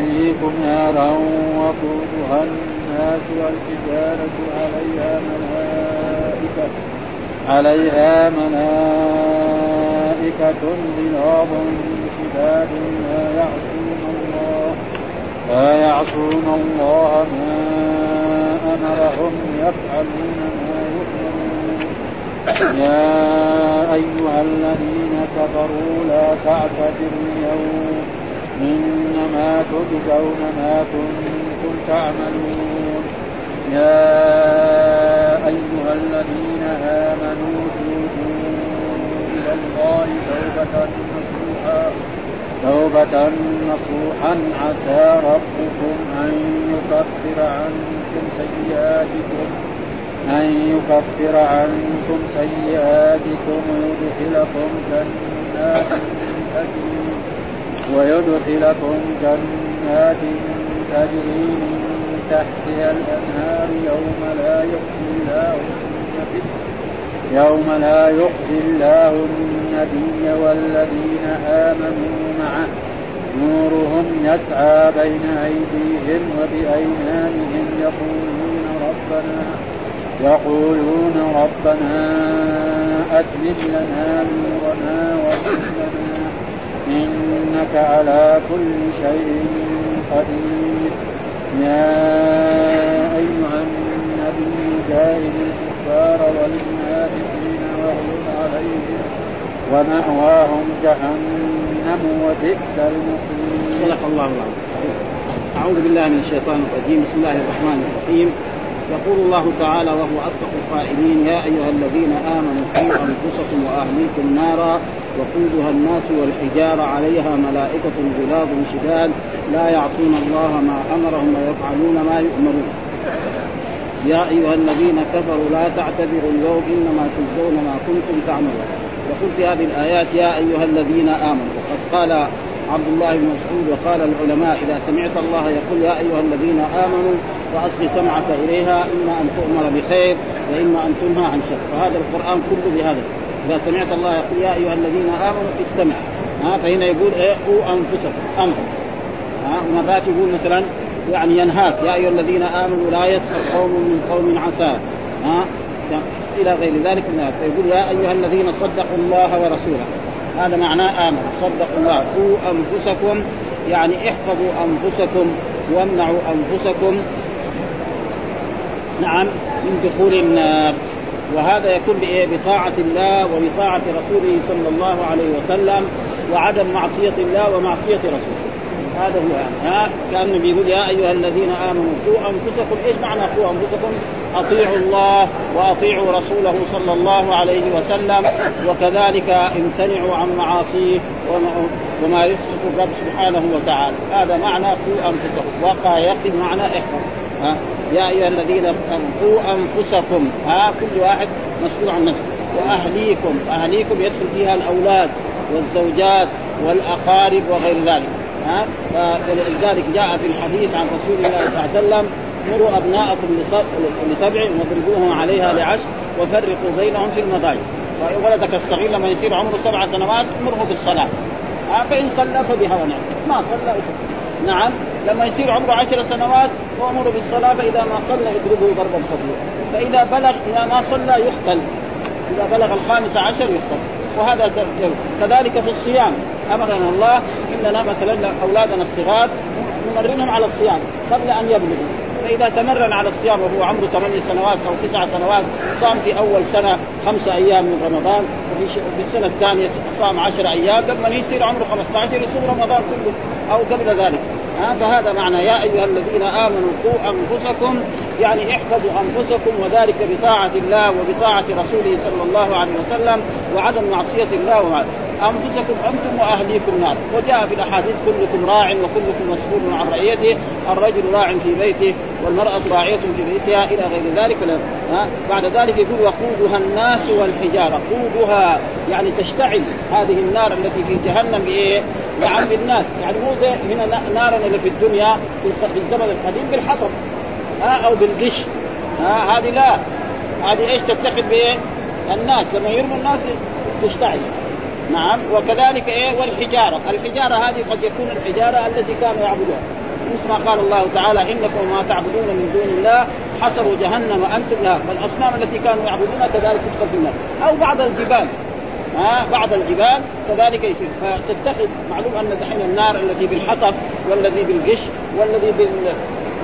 وأحييكم نارا وقودها الناس والحجارة عليها ملائكة عليها ملائكة غلاظ شداد لا يعصون الله لا يعصون الله ما أمرهم يفعلون ما يؤمرون. يا أيها الذين كفروا لا تعتذروا اليوم إنما تجزون ما كنتم تعملون. يا أيها الذين آمنوا توبوا إلى الله توبة نصوحا. توبة نصوحا عسى ربكم أن يكفر عنكم سيئاتكم أن يكفر عنكم سيئاتكم ويدخلكم جنات تجري ويدخلكم جنات تجري من تحتها الأنهار يوم لا يخزي الله يوم لا يخزي الله النبي والذين آمنوا معه. نورهم يسعى بين أيديهم وبأيمانهم. يقولون ربنا يقولون ربنا أتمم لنا نورنا واغفر لنا إنك على كل شيء قدير يا أيها النبي جاهد الكفار والمنافقين واغلظ عليهم ومأواهم جهنم وبئس المصير. صدق الله العظيم. أعوذ بالله من الشيطان الرجيم، بسم الله الرحمن الرحيم. يقول الله تعالى وهو أصدق القائلين يا أيها الذين آمنوا قوا أنفسكم وأهليكم نارا وقودها الناس والحجارة عليها ملائكة غلاظ شداد لا يعصون الله ما أمرهم ويفعلون ما يؤمرون. يا أيها الذين كفروا لا تعتذروا اليوم إنما تجزون ما كنتم تعملون. يقول في هذه الآيات يا أيها الذين آمنوا وقد قال عبد الله بن مسعود وقال العلماء إذا سمعت الله يقول يا أيها الذين آمنوا واصغي سمعك إليها إما أن تؤمر بخير وإما أن تنهى عن شر. وهذا القرآن كله بهذا. إذا سمعت الله يقول يا أيها الذين آمنوا استمع. ها فهنا يقول إيه أنفسكم. أمر. ها ومرات يقول مثلا يعني ينهاك. يا أيها الذين آمنوا لا يسخر قوم من قوم عسى. ها إلى غير ذلك من فيقول يا أيها الذين صدقوا الله ورسوله. هذا معناه امن صدقوا الله. قوا أنفسكم. يعني احفظوا أنفسكم. وامنعوا أنفسكم. نعم. من دخول النار. وهذا يكون بطاعة الله وبطاعة رسوله صلى الله عليه وسلم وعدم معصية الله ومعصية رسوله. هذا هو يعني. ها؟ كانه بيقول يا أيها الذين آمنوا قوا أنفسكم إيش معنى قوا أنفسكم؟ أطيعوا الله وأطيعوا رسوله صلى الله عليه وسلم وكذلك امتنعوا عن معاصيه وما يسخط الرب سبحانه وتعالى. هذا معنى قوا أنفسكم. وقع يقي معنى احفظ ها؟ يا أيها الذين قوا أنفسكم. ها؟ كل واحد مسؤول عن نفسه. وأهليكم. أهليكم يدخل فيها الأولاد والزوجات والأقارب وغير ذلك. ها؟ ولذلك جاء في الحديث عن رسول الله صلى الله عليه وسلم مروا أبناءكم لسبع واضربوهم عليها لعشر وفرقوا بينهم في المضاجع ولدك الصغير لما يصير عمره سبع سنوات مره بالصلاة. فإن صلى فبها ونعم. ما صلى نعم لما يصير عمره عشر سنوات وأمر بالصلاة فإذا ما صلى اضربه ضربا خفيفا فإذا بلغ إذا ما صلى يقتل. إذا بلغ الخامس عشر يقتل. وهذا كذلك في الصيام. أمرنا الله اننا مثلا أولادنا الصغار نمرنهم على الصيام قبل أن يبلغوا. فإذا تمرن على الصيام وهو عمره ثمانية سنوات أو تسع سنوات صام في أول سنة خمسة أيام من رمضان وفي في السنة الثانية صام عشر أيام لما يصير عمره 15 يصوم رمضان كله أو قبل ذلك. ها فهذا معنى يا أيها الذين آمنوا قوا أنفسكم يعني احفظوا أنفسكم وذلك بطاعة الله وبطاعة رسوله صلى الله عليه وسلم وعدم معصية الله وعلى. أنفسكم أنتم وأهليكم نار. وجاء في الأحاديث كلكم راع وكلكم مسؤول عن رعيته. الرجل راع في بيته والمرأة راعية في بيتها إلى غير ذلك. ها؟ بعد ذلك يقول وقودها الناس والحجارة. قودها يعني تشتعل هذه النار التي في جهنم بإيه؟ نعم بالناس يعني مو زي هنا نارا اللي في الدنيا في الزمن القديم بالحطب. ها؟ أو بالقش. ها؟ هذه لا. هذه إيش تتخذ بإيه؟ الناس. لما يرموا الناس تشتعل. نعم وكذلك إيه؟ والحجارة، الحجارة هذه قد يكون الحجارة التي كانوا يعبدوها مثل ما قال الله تعالى إنكم ما تعبدون من دون الله حصروا جهنم أنتم لها. فالاصنام التي كانوا يعبدونها كذلك تدخل في النار. أو بعض الجبال. ها؟ بعض الجبال كذلك يصير فتتخذ معلوم أن دحين النار التي بالحطب والذي بالقش والذي بال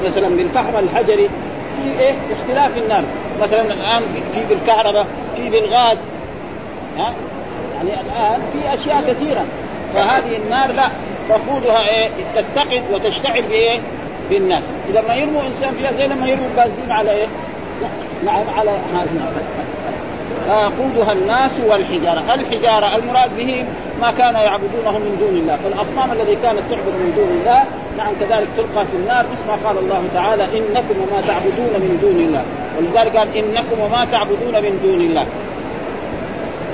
مثلا بالفحم الحجري في إيه؟ اختلاف النار. مثلا الآن في بالكهرباء في بالغاز. ها؟ يعني الآن في أشياء كثيرة. فهذه النار لا وقودها إيه؟ تتقد وتشتعل بايه؟ بالناس إذا ما يرموا إنسان فيها زي لما يرموا البنزين على إيه؟ نعم على هذه وقودها الناس والحجارة، الحجارة المراد به ما كان يعبدونه من دون الله، فالأصنام الذي كانت تعبد من دون الله نعم كذلك تلقى في النار. مثل ما قال الله تعالى إنكم وما تعبدون من دون الله، ولذلك قال إنكم وما تعبدون من دون الله،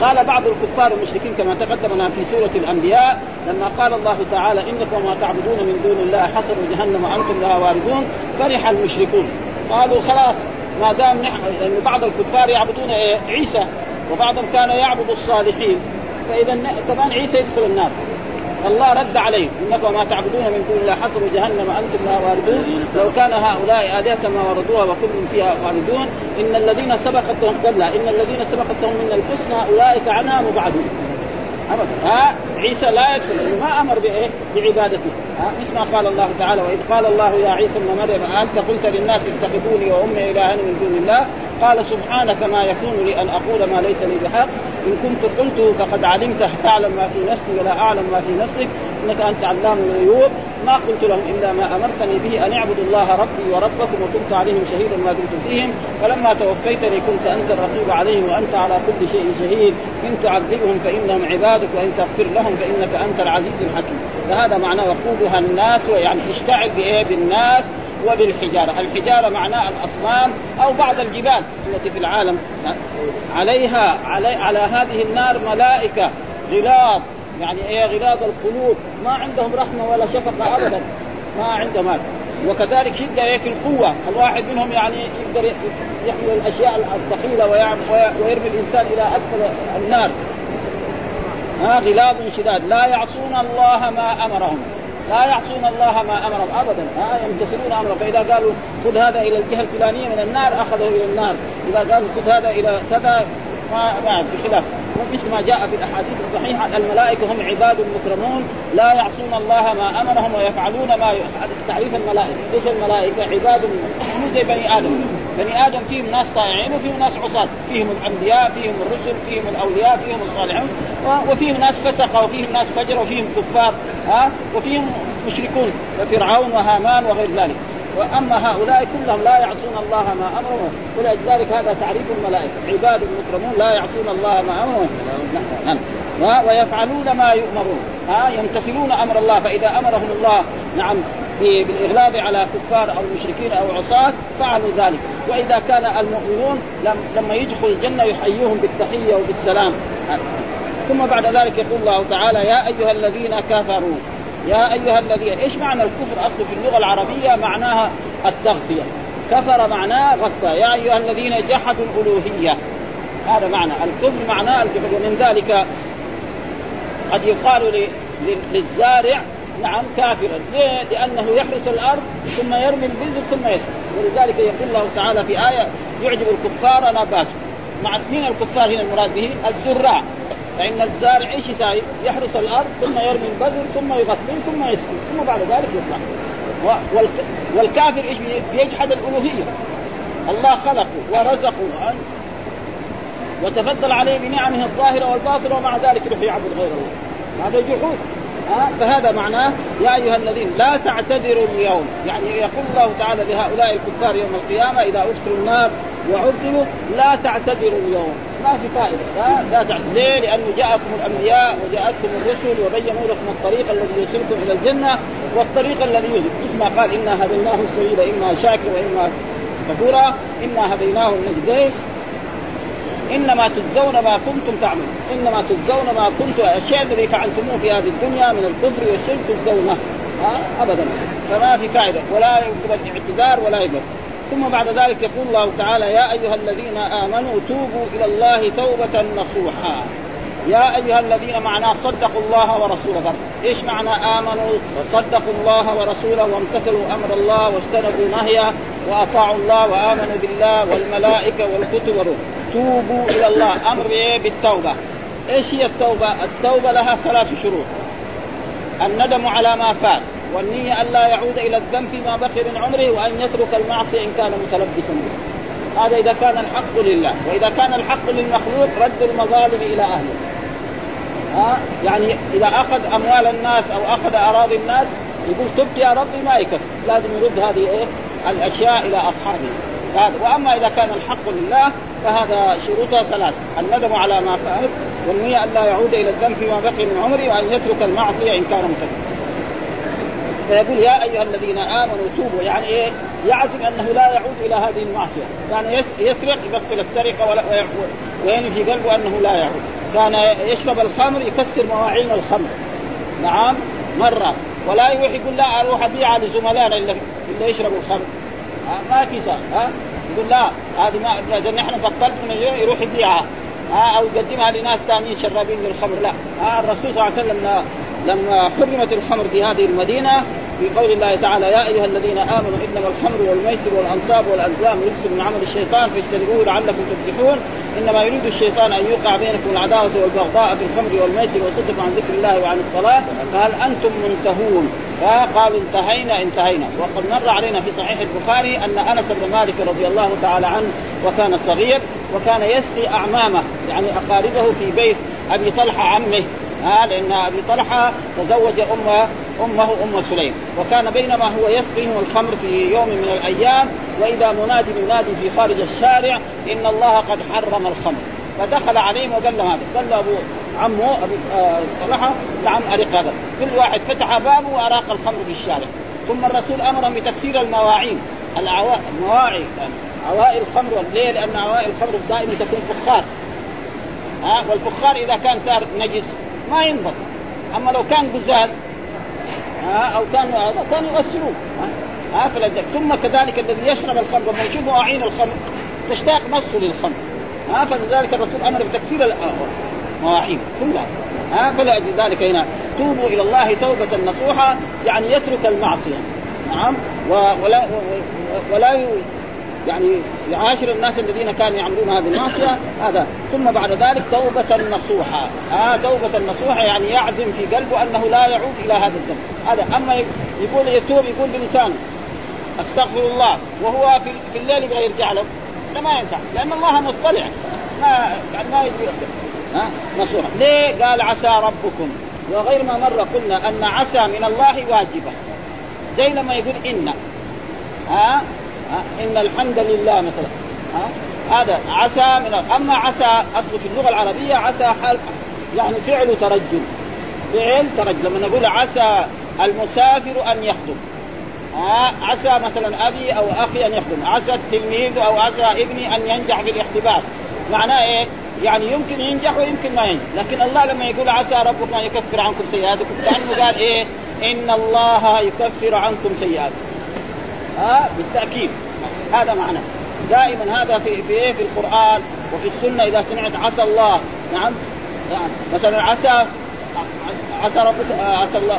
قال بعض الكفار المشركين كما تقدم لنا في سورة الأنبياء لما قال الله تعالى إنكم وما تعبدون من دون الله حصروا جهنم وأنتم لها واردون فرح المشركون قالوا خلاص ما دام نحن لأن بعض الكفار يعبدون إيه؟ عيسى وبعضهم كان يعبد الصالحين فإذا كمان عيسى يدخل النار الله رد عليه إنكم ما تعبدون من دون الله حصروا جهنم أنتم لها واردون. لو كان هؤلاء الهه ما وردوها وكل فيها واردون. إن الذين سبقتهم قبلها إن الذين سبقتهم من الحسنى أولئك عنها مبعدون. ابدا. ها عيسى لا يدخل ما أمر بإيه؟ بعبادته. ها مثل ما قال الله تعالى وإذ قال الله يا عيسى ابن مريم انت قلت للناس اتخذوني وأمي إلهين من دون الله؟ قال سبحانك ما يكون لي أن أقول ما ليس لي بحق. إن كنت قلته فقد علمته تعلم ما في نفسي ولا أعلم ما في نفسك. إنك أنت علام الغيوب. ما قلت لهم إلا ما أمرتني به أن اعبدوا الله ربي وربكم وكنت عليهم شهيدا ما دمت فيهم. فلما توفيتني كنت أنت الرقيب عليهم وأنت على كل شيء شهيد. إن تعذبهم فإنهم عبادك وان تغفر لهم فإنك أنت العزيز الحكيم. فهذا معناه وقودها الناس يعني تشتعل بايه بالناس وبالحجارة. الحجارة معناه الأصنام أو بعض الجبال التي في العالم. عليها علي على هذه النار ملائكة غلاظ. يعني إيه غلاظ القلوب. ما عندهم رحمة ولا شفقة أبدا. ما عندهم هذا. وكذلك شدة إيه في القوة. الواحد منهم يعني يقدر يحمل الأشياء الثقيلة ويرمي الإنسان إلى أسفل النار. ها غلاظ شداد. لا يعصون الله ما أمرهم. لا يعصون الله ما أمرهم. ابدا. ها يمتثلون أمره. فإذا قالوا خذ هذا إلى الجهة الفلانية من النار أخذه إلى النار. إذا قالوا خذ هذا إلى كذا ما ما بخلاف. مثل ما جاء في الأحاديث الصحيحة الملائكة هم عباد مكرمون. لا يعصون الله ما أمرهم ويفعلون ما تعريف الملائكة، إيش الملائكة؟ عباد مو زي بني آدم، بني آدم فيهم ناس طائعين وفيهم ناس عصاة، فيهم الأنبياء، فيهم الرسل، فيهم الأولياء، فيهم الصالحون، وفيهم ناس فسقة وفيهم ناس فجر وفيهم كفار، ها؟ وفيهم مشركون كفرعون وهامان وغير ذلك، وأما هؤلاء كلهم لا يعصون الله ما أمرهم. ولذلك هذا تعريف الملائكة. عباد مكرمون لا يعصون الله ما أمرهم. نعم ويفعلون ما يؤمرون. ها يمتثلون أمر الله. فإذا أمرهم الله نعم بالإغلاظ على كفار أو مشركين أو عصاة فعلوا ذلك. وإذا كان المؤمنون لما يدخل الجنة يحييهم بالتحية وبالسلام. ثم بعد ذلك يقول الله تعالى يا أيها الذين كفروا يا أيها الذين إيش معنى الكفر؟ اصله في اللغة العربية معناها التغطيه كفر معناه غطى يا أيها الذين جحدوا الألوهية. هذا معنى. الكفر معناه الكفر. ومن ذلك قد يقال للزارع نعم كافرا. ليه؟ لأنه يحرث الأرض ثم يرمي البذر ثم يسقط ولذلك يقول الله تعالى في آية يعجب الكفار نباته مع مين الكفار هنا المراد به؟ الزراع. فإن الزارع إيش يساوي؟ يحرث الأرض ثم يرمي البذر ثم يغطيه ثم يسقي ثم بعد ذلك يطلع. والكافر إيش بيجحد الألوهية. الله خلقه ورزقه. وتفضل عليه بنعمه الظاهرة والباطنة ومع ذلك يروح يعبد غير الله هذا جحود. ها؟ فهذا معناه يا أيها الذين لا تعتذروا اليوم. يعني يقول الله تعالى لهؤلاء الكفار يوم القيامة إذا ادخلوا النار وعذبوا لا تعتذروا اليوم. ما في فائدة. لا, لا تعتذروا. ليه؟ لأنه جاءكم الأنبياء وجاءتكم الرسل وبينوا لكم الطريق الذي يوصلكم إلى الجنة والطريق الذي يوصل مثل ما قال إنا هديناه السبيل إما شاكر وإما كفورا إنا هديناه النجدين إنما تجزون ما كنتم تعملون. إنما تجزون ما كنتم الشيء الذي فعلتموه في هذه الدنيا من الكفر والشرك تجزونه. ابدا. فما في فائدة. ولا يقبل اعتذار ولا يقبل ثم بعد ذلك يقول الله تعالى يا أيها الذين آمنوا توبوا إلى الله توبة نصوحا. يا أيها الذين معنا صدقوا الله ورسوله. إيش معنى آمنوا؟ صدقوا الله ورسوله وامتثلوا أمر الله واجتنبوا نهيه وأطاعوا الله وآمنوا بالله والملائكة والكتب توبوا إلى الله. أمر بايه بالتوبة. إيش هي التوبة؟ التوبة لها ثلاث شروط. الندم على ما فات والنية أن لا يعود إلى الذنب فيما بقي من عمره وأن يترك المعصية إن كان متلبسا. به هذا إذا كان الحق لله وإذا كان الحق للمخلوق رد المظالم إلى أهله. ها؟ يعني إذا أخذ أموال الناس أو أخذ أراضي الناس يقول تبت يا ربي ما يكفي لازم يرد هذه إيه؟ الأشياء إلى أصحابه. هذا وأما إذا كان الحق لله فهذا شروطها ثلاث الندم على ما فعل والنية أن لا يعود إلى الذنب فيما بقي من عمره وأن يترك المعصية إن كان متكبرا فيقول يا أيها الذين آمنوا توبوا يعني إيه؟ يعزم أنه لا يعود إلى هذه المعصية، كان يسرق يبطل السرقة ولا وين في قلبه أنه لا يعود، كان يشرب الخمر يكسر مواعين الخمر. نعم مرة. ولا يروح يقول لا أروح ابيعها لزملائنا اللي, اللي يشربوا الخمر. ما في ها؟ يقول لا هذه ما إذا نحن بطلت من يروح يبيعها. ها؟ أو يقدمها لناس ثانيين شرابين للخمر. لا. الرسول صلى الله عليه وسلم لما حرمت الخمر في هذه المدينة في قول الله تعالى يا أيها الذين آمنوا إنما الخمر والميسر والأنصاب والازلام رجس من عمل الشيطان فاجتنبوه لعلكم تفلحون. إنما يريد الشيطان أن يوقع بينكم العداوة والبغضاء في الخمر والميسر وصدق عن ذكر الله وعن الصلاة. فهل أنتم منتهون؟ فقالوا انتهينا انتهينا. وقد مر علينا في صحيح البخاري أن أنس بن مالك رضي الله تعالى عنه وكان صغير وكان يسقي أعمامه يعني أقاربه في بيت أبي طلحة عمه. ها لأن أبي طلحة تزوج ام أمه أم سليم. وكان بينما هو يسقيهم الخمر في يوم من الأيام وإذا منادي ينادي في خارج الشارع إن الله قد حرم الخمر. فدخل عليهم وقال له هذا. قال له أبو عمه ابي آه، طلحة نعم ارق هذا كل واحد فتح بابه وأراق الخمر في الشارع. ثم الرسول امرهم بتكسير المواعين. المواعي عوائل الخمر ليه؟ لأن عوائل الخمر دائما تكون فخار. ها؟ والفخار إذا كان صار نجس. ما ينضب أما لو كان قزاز أو كان هذا كانوا يغسلوه ها فلذلك ثم كذلك الذي يشرب الخمر لما يشوف مواعين الخمر تشتاق نفسه للخمر ها فلذلك الرسول أمر بتكفير المواعين كلها ها فلأجل ذلك هنا. توبوا إلى الله توبة نصوحة يعني يترك المعصية نعم ولا ولا يعني يعاشر الناس الذين كانوا يعملون هذه المعصية هذا. ثم بعد ذلك توبة نصوحة. آه توبة نصوحة يعني يعزم في قلبه أنه لا يعود إلى هذا الذنب هذا أما يقول يتوب يقول بلسانه أستغفر الله وهو في, في الليل يبغى يرجع له. هذا ما ينفع لأن الله مطلع. ما يعني ما يدري ها؟ نصوحة. ليه؟ قال عسى ربكم. وغير ما مر قلنا أن عسى من الله واجبة. زي لما يقول إن. ها؟ إن الحمد لله مثلا هذا عسى من أما عسى اصله في اللغة العربية عسى حال يعني فعل ترجل فعل ترجل لما نقول عسى المسافر أن يخطب عسى مثلا أبي أو أخي أن يخدم عسى التلميذ أو عسى ابني أن ينجح في الاختبار. معناه إيه؟ يعني يمكن ينجح ويمكن ما ينجح، لكن الله لما يقول عسى ربكم ان يكفر عنكم سيئاتكم كأنه قال إيه؟ إن الله يكفر عنكم سيئاتكم. ها بالتأكيد. هذا معناه دائما هذا في في إيه؟ في القرآن وفي السنة إذا سمعت عسى الله. نعم. يعني مثلا عسى عسى ربك عسى الله.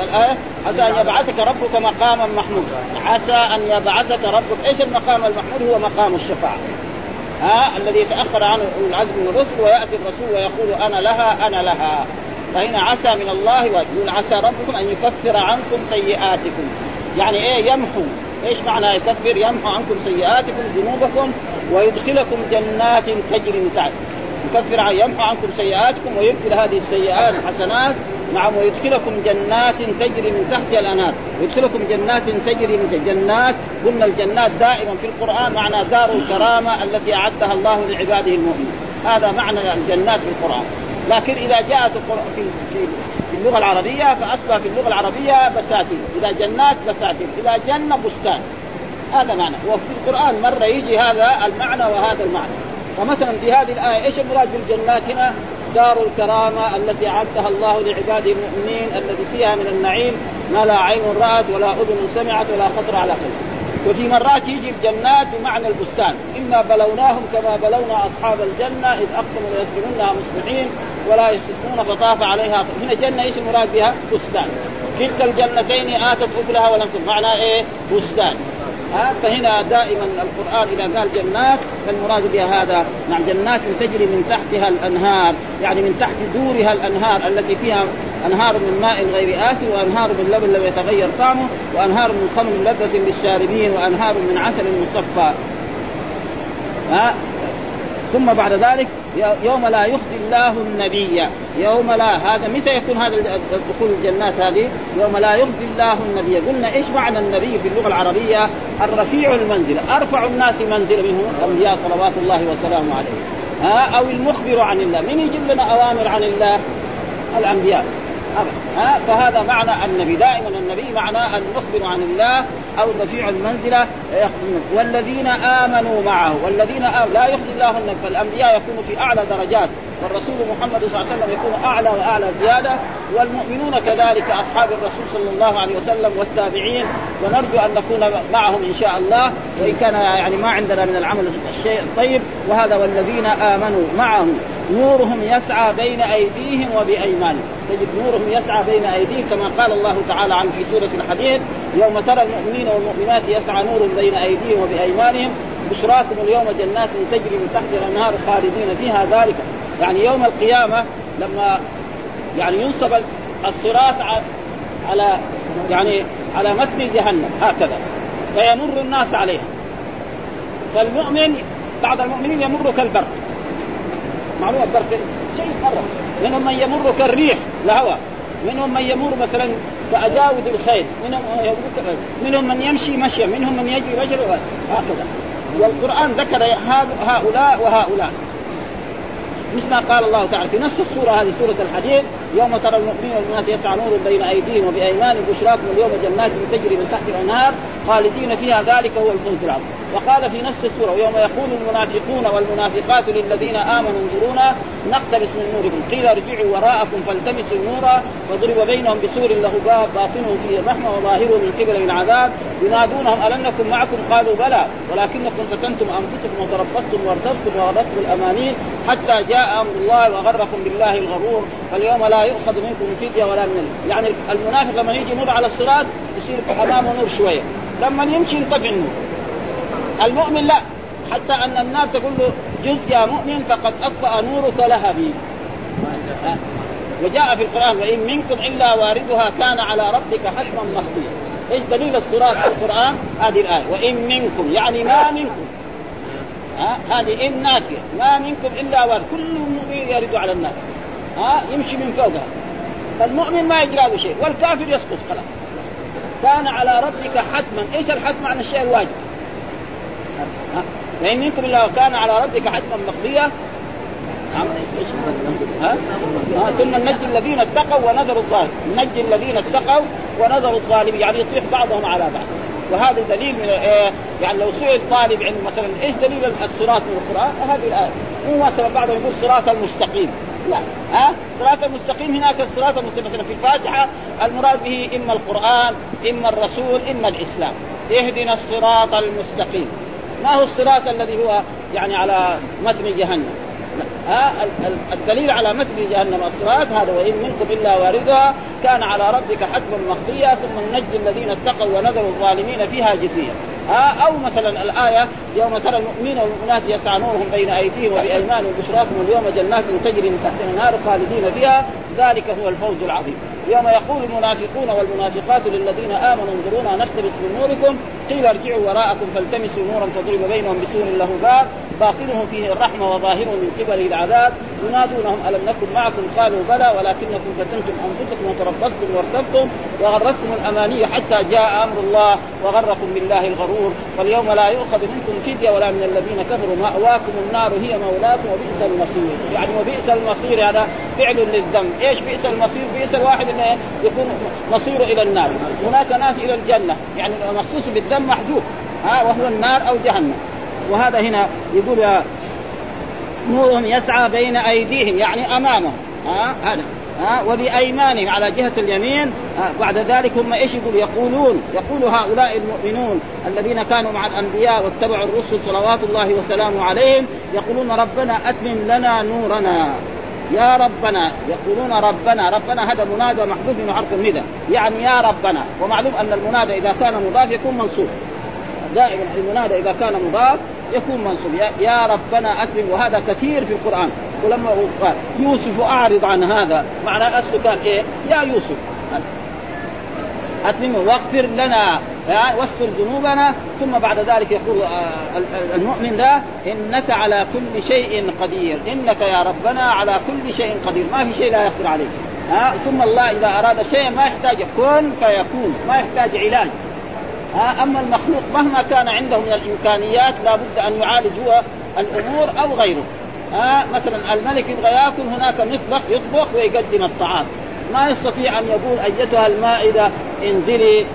الايه عسى أن يبعثك ربك مقاما محمودا عسى أن يبعثك ربك. إيش المقام المحمود؟ هو مقام الشفاعة. ها؟ الذي يتأخر عنه العزم من الرسل ويأتي الرسول ويقول أنا لها أنا لها. فهنا عسى من الله ويقول عسى ربكم أن يكفر عنكم سيئاتكم. يعني إيه؟ يمحو. إيش معنى يكفر؟ يمحو عنكم سيئاتكم ذنوبكم ويدخلكم جنات تجري من تحت. يكفر يمحو عنكم سيئاتكم ويبدل هذه السيئات حسنات نعم ويدخلكم جنات تجري من تحتها الأنهار. ويدخلكم جنات تجري من جنات قلنا الجنات دائما في القرآن معنى دار الكرامة التي أعدها الله لعباده المؤمنين. هذا معنى الجنات في القرآن. لكن إذا جاءت في في في اللغة العربية فأصبح في اللغة العربية بساتين. إذا جنات بساتين إذا جنة بستان. هذا معنى. وفي القرآن مرة يجي هذا المعنى وهذا المعنى. فمثلا في هذه الآية إيش المراد بالجنات هنا؟ دار الكرامة التي أعدها الله لعباده المؤمنين الذي فيها من النعيم. ما لا عين رأت ولا أذن سمعت ولا خطر على قلب وفي مرات يجي الجنات بمعنى البستان. انا بلوناهم كما بلونا اصحاب الجنه اذ اقسموا ليدخلونها مصبحين ولا يستثنون فطاف عليها. هنا جنة إيش المراد بها؟ بستان. كلتا الجنتين آتت أكلها ولم تكن. معناها إيه؟ بستان. ها فهنا دائما القرآن إذا قال جنات فالمراد بها هذا. نعم جنات تجري من تحتها الأنهار يعني من تحت دورها الأنهار التي فيها أنهار من ماء غير آسن وأنهار من لبن لم يتغير طعمه وأنهار من خمر لذة للشاربين وأنهار من عسل مصفى. ها ثم بعد ذلك يوم لا يخزي الله النبي. يوم لا هذا متى يكون هذا دخول الجنات هذه؟ يوم لا يخزي الله النبي. قلنا إيش معنى النبي في اللغة العربية؟ الرفيع المنزله أرفع الناس منزله منه الأنبياء صلوات الله وسلامه عليه. ها؟ أو المخبر عن الله. من يجيب لنا أوامر عن الله؟ الأنبياء. ها؟ فهذا معنى النبي. دائما النبي معناه المخبر عن الله أو رفيع المنزلة والذين آمنوا معه والذين آمنوا لا يخزي الله النبي فالانبياء يكونوا في أعلى درجات والرسول محمد صلى الله عليه وسلم يكون أعلى وأعلى زيادة والمؤمنون كذلك أصحاب الرسول صلى الله عليه وسلم والتابعين. ونرجو أن نكون معهم إن شاء الله وإن كان يعني ما عندنا من العمل الشيء الطيب. وهذا والذين آمنوا معه نورهم يسعى بين أيديهم وبأيمانهم. تجد نورهم يسعى بين أيديهم كما قال الله تعالى عن في سورة الحديد يوم ترى المؤمنين والمؤمنات يسعى نورهم بين أيديهم وبأيمانهم بشراكم اليوم جنات تجري من تحت الأنهار خالدين فيها ذلك. يعني يوم القيامة لما يعني ينصب الصراط على يعني على متن جهنم هكذا. فيمر الناس عليها. فالمؤمن بعض المؤمنين يمر كالبرق. معلومه البرق شيء مرة. منهم من يمر كالريح الهواء منهم من يمر مثلا كأجاود الخيل منهم منهم من يمشي مشيا منهم من يجري مشيا هكذا والقرآن ذكر هؤلاء وهؤلاء. مثل ما قال الله تعالى في نفس السورة هذه سورة الحديد يوم ترى المؤمنين والمؤمنات يسعى نور بين أيديهم وبأيمانهم بشراكم اليوم جنات تجري من تحت الأنهار خالدين فيها ذلك هو الفوز العظيم. وقال في نفس السورة ويوم يقول المنافقون والمنافقات للذين آمنوا انظرونا نقتبس من نوركم. قيل ارجعوا وراءكم فالتمسوا نورا وضرب بينهم بسور له باب باطنه فيه الرحمة وظاهره من قبل العذاب. ينادونهم ألم نكن معكم؟ قالوا بلى. ولكنكم فتنتم أنفسكم وتربصتم وارتبتم وغرتكم الأمانين حتى جاء أمر الله وغركم بالله الغرور. فاليوم لا يؤخذ منكم فدية ولا من يعني المنافق لما يجي يمر على الصراط يصير امامه نور شوية. لما يمشي ينطفئ النور. المؤمن لا. حتى أن النار تقول له جزء يا مؤمن فقد أطفأ نورك لهبي وجاء في القرآن وان منكم إلا واردها كان على ربك حتما مهديا إيش دليل الصراط في القرآن؟ هذه الآية. وإن منكم. يعني ما منكم. هذه إن نافية. ما منكم إلا وارد. كل مؤمن يرد على النار ها يمشي من فوقها. فالمؤمن ما يجرى له شيء والكافر يسقط خلاص. كان على ربك حتما. إيش الحتم عن الشيء الواجب؟ وان منكم الا كان على ربك حتما مقضيا نعم ها؟ ها ثم ننجي الذين اتقوا ونذر الظالمين ننجي الذين اتقوا ونذر الظالمين يعني يطيح بعضهم على بعض. وهذا دليل من إيه؟ يعني لو سئل طالب علم مثلا إيش دليل الصراط من القرآن؟ هذه الآية. مو مثلا بعضهم يقول صراط المستقيم. لا. ها؟ صراط المستقيم. هناك الصراط المستقيم. مثلا في الفاتحة المراد به إما القرآن إما الرسول إما الإسلام. اهدنا الصراط المستقيم. ما هو الصراط الذي هو يعني على متن جهنم؟ ها؟ الدليل على متن جهنم الصراط هذا وإن منكم إلا واردها كان على ربك حتما مقضيا ثم ننجي الذين اتقوا ونذر الظالمين فيها جثيا ها أو مثلا الآية يوم ترى المؤمنين والمؤمنات يسعى نورهم بين أيديهم وبأيمانهم بشراكم اليوم جنات تجري من تحتها النار خالدين فيها ذلك هو الفوز العظيم. يوم يقول المنافقون والمنافقات للذين آمنوا انظرونا نقتبس من نوركم قيل ارجعوا وراءكم فالتمسوا نورا فضرب بينهم بسور له باب باطنه فيه الرحمة وظاهره من قبله العذاب. ينادونهم ألم نكن معكم؟ قالوا بلى ولكنكم فتنتم أنفسكم وتربصتم وارتبتم وغرتكم الأماني حتى جاء أمر الله وغركم بالله الغرور فاليوم لا يؤخذ منكم فدية ولا من الذين كفروا. مأواكم النار هي مولاكم وبئس المصير. يعني وبئس المصير هذا فعل للذنب. إيش بئس المصير؟ بئس الواحد إنه يكون مصيره إلى النار. هناك ناس إلى الجنة. يعني مخصوص بالذنب محجوب. ها وهو النار أو جهنم. وهذا هنا يقول نورهم يسعى بين أيديهم يعني أمامهم. ها هذا. ها وبأيمانهم على جهة اليمين بعد ذلك هم إيش يقول يقولون يقول هؤلاء المؤمنون الذين كانوا مع الأنبياء واتبعوا الرسل صلوات الله وسلامه عليهم يقولون ربنا أتمم لنا نورنا. يا ربنا يقولون ربنا ربنا هذا منادى محذوف من حرف الندى. يعني يا ربنا ومعلوم أن المنادى إذا كان مضاف يكون منصوب. دائما المنادى إذا كان مضاف يكون منصوب. يا ربنا أكرم. وهذا كثير في القرآن. ولما قال يوسف أعرض عن هذا. معنى اصله كان إيه؟ يا يوسف. أتمم واغفر لنا واستر ذنوبنا. ثم بعد ذلك يقول آه، المؤمن ده إنك على كل شيء قدير. إنك يا ربنا على كل شيء قدير. ما في شيء لا يقدر عليه ها ثم الله إذا أراد شيئا ما يحتاج كن فيكون. ما يحتاج علاج. ها أما المخلوق مهما كان عنده من الإمكانيات لابد أن يعالج هو الأمور أو غيره. ها مثلا الملك يبغى ياكل هناك مطبخ يطبخ ويقدم الطعام. ما يستطيع أن يقول أيتها المائدة انزلي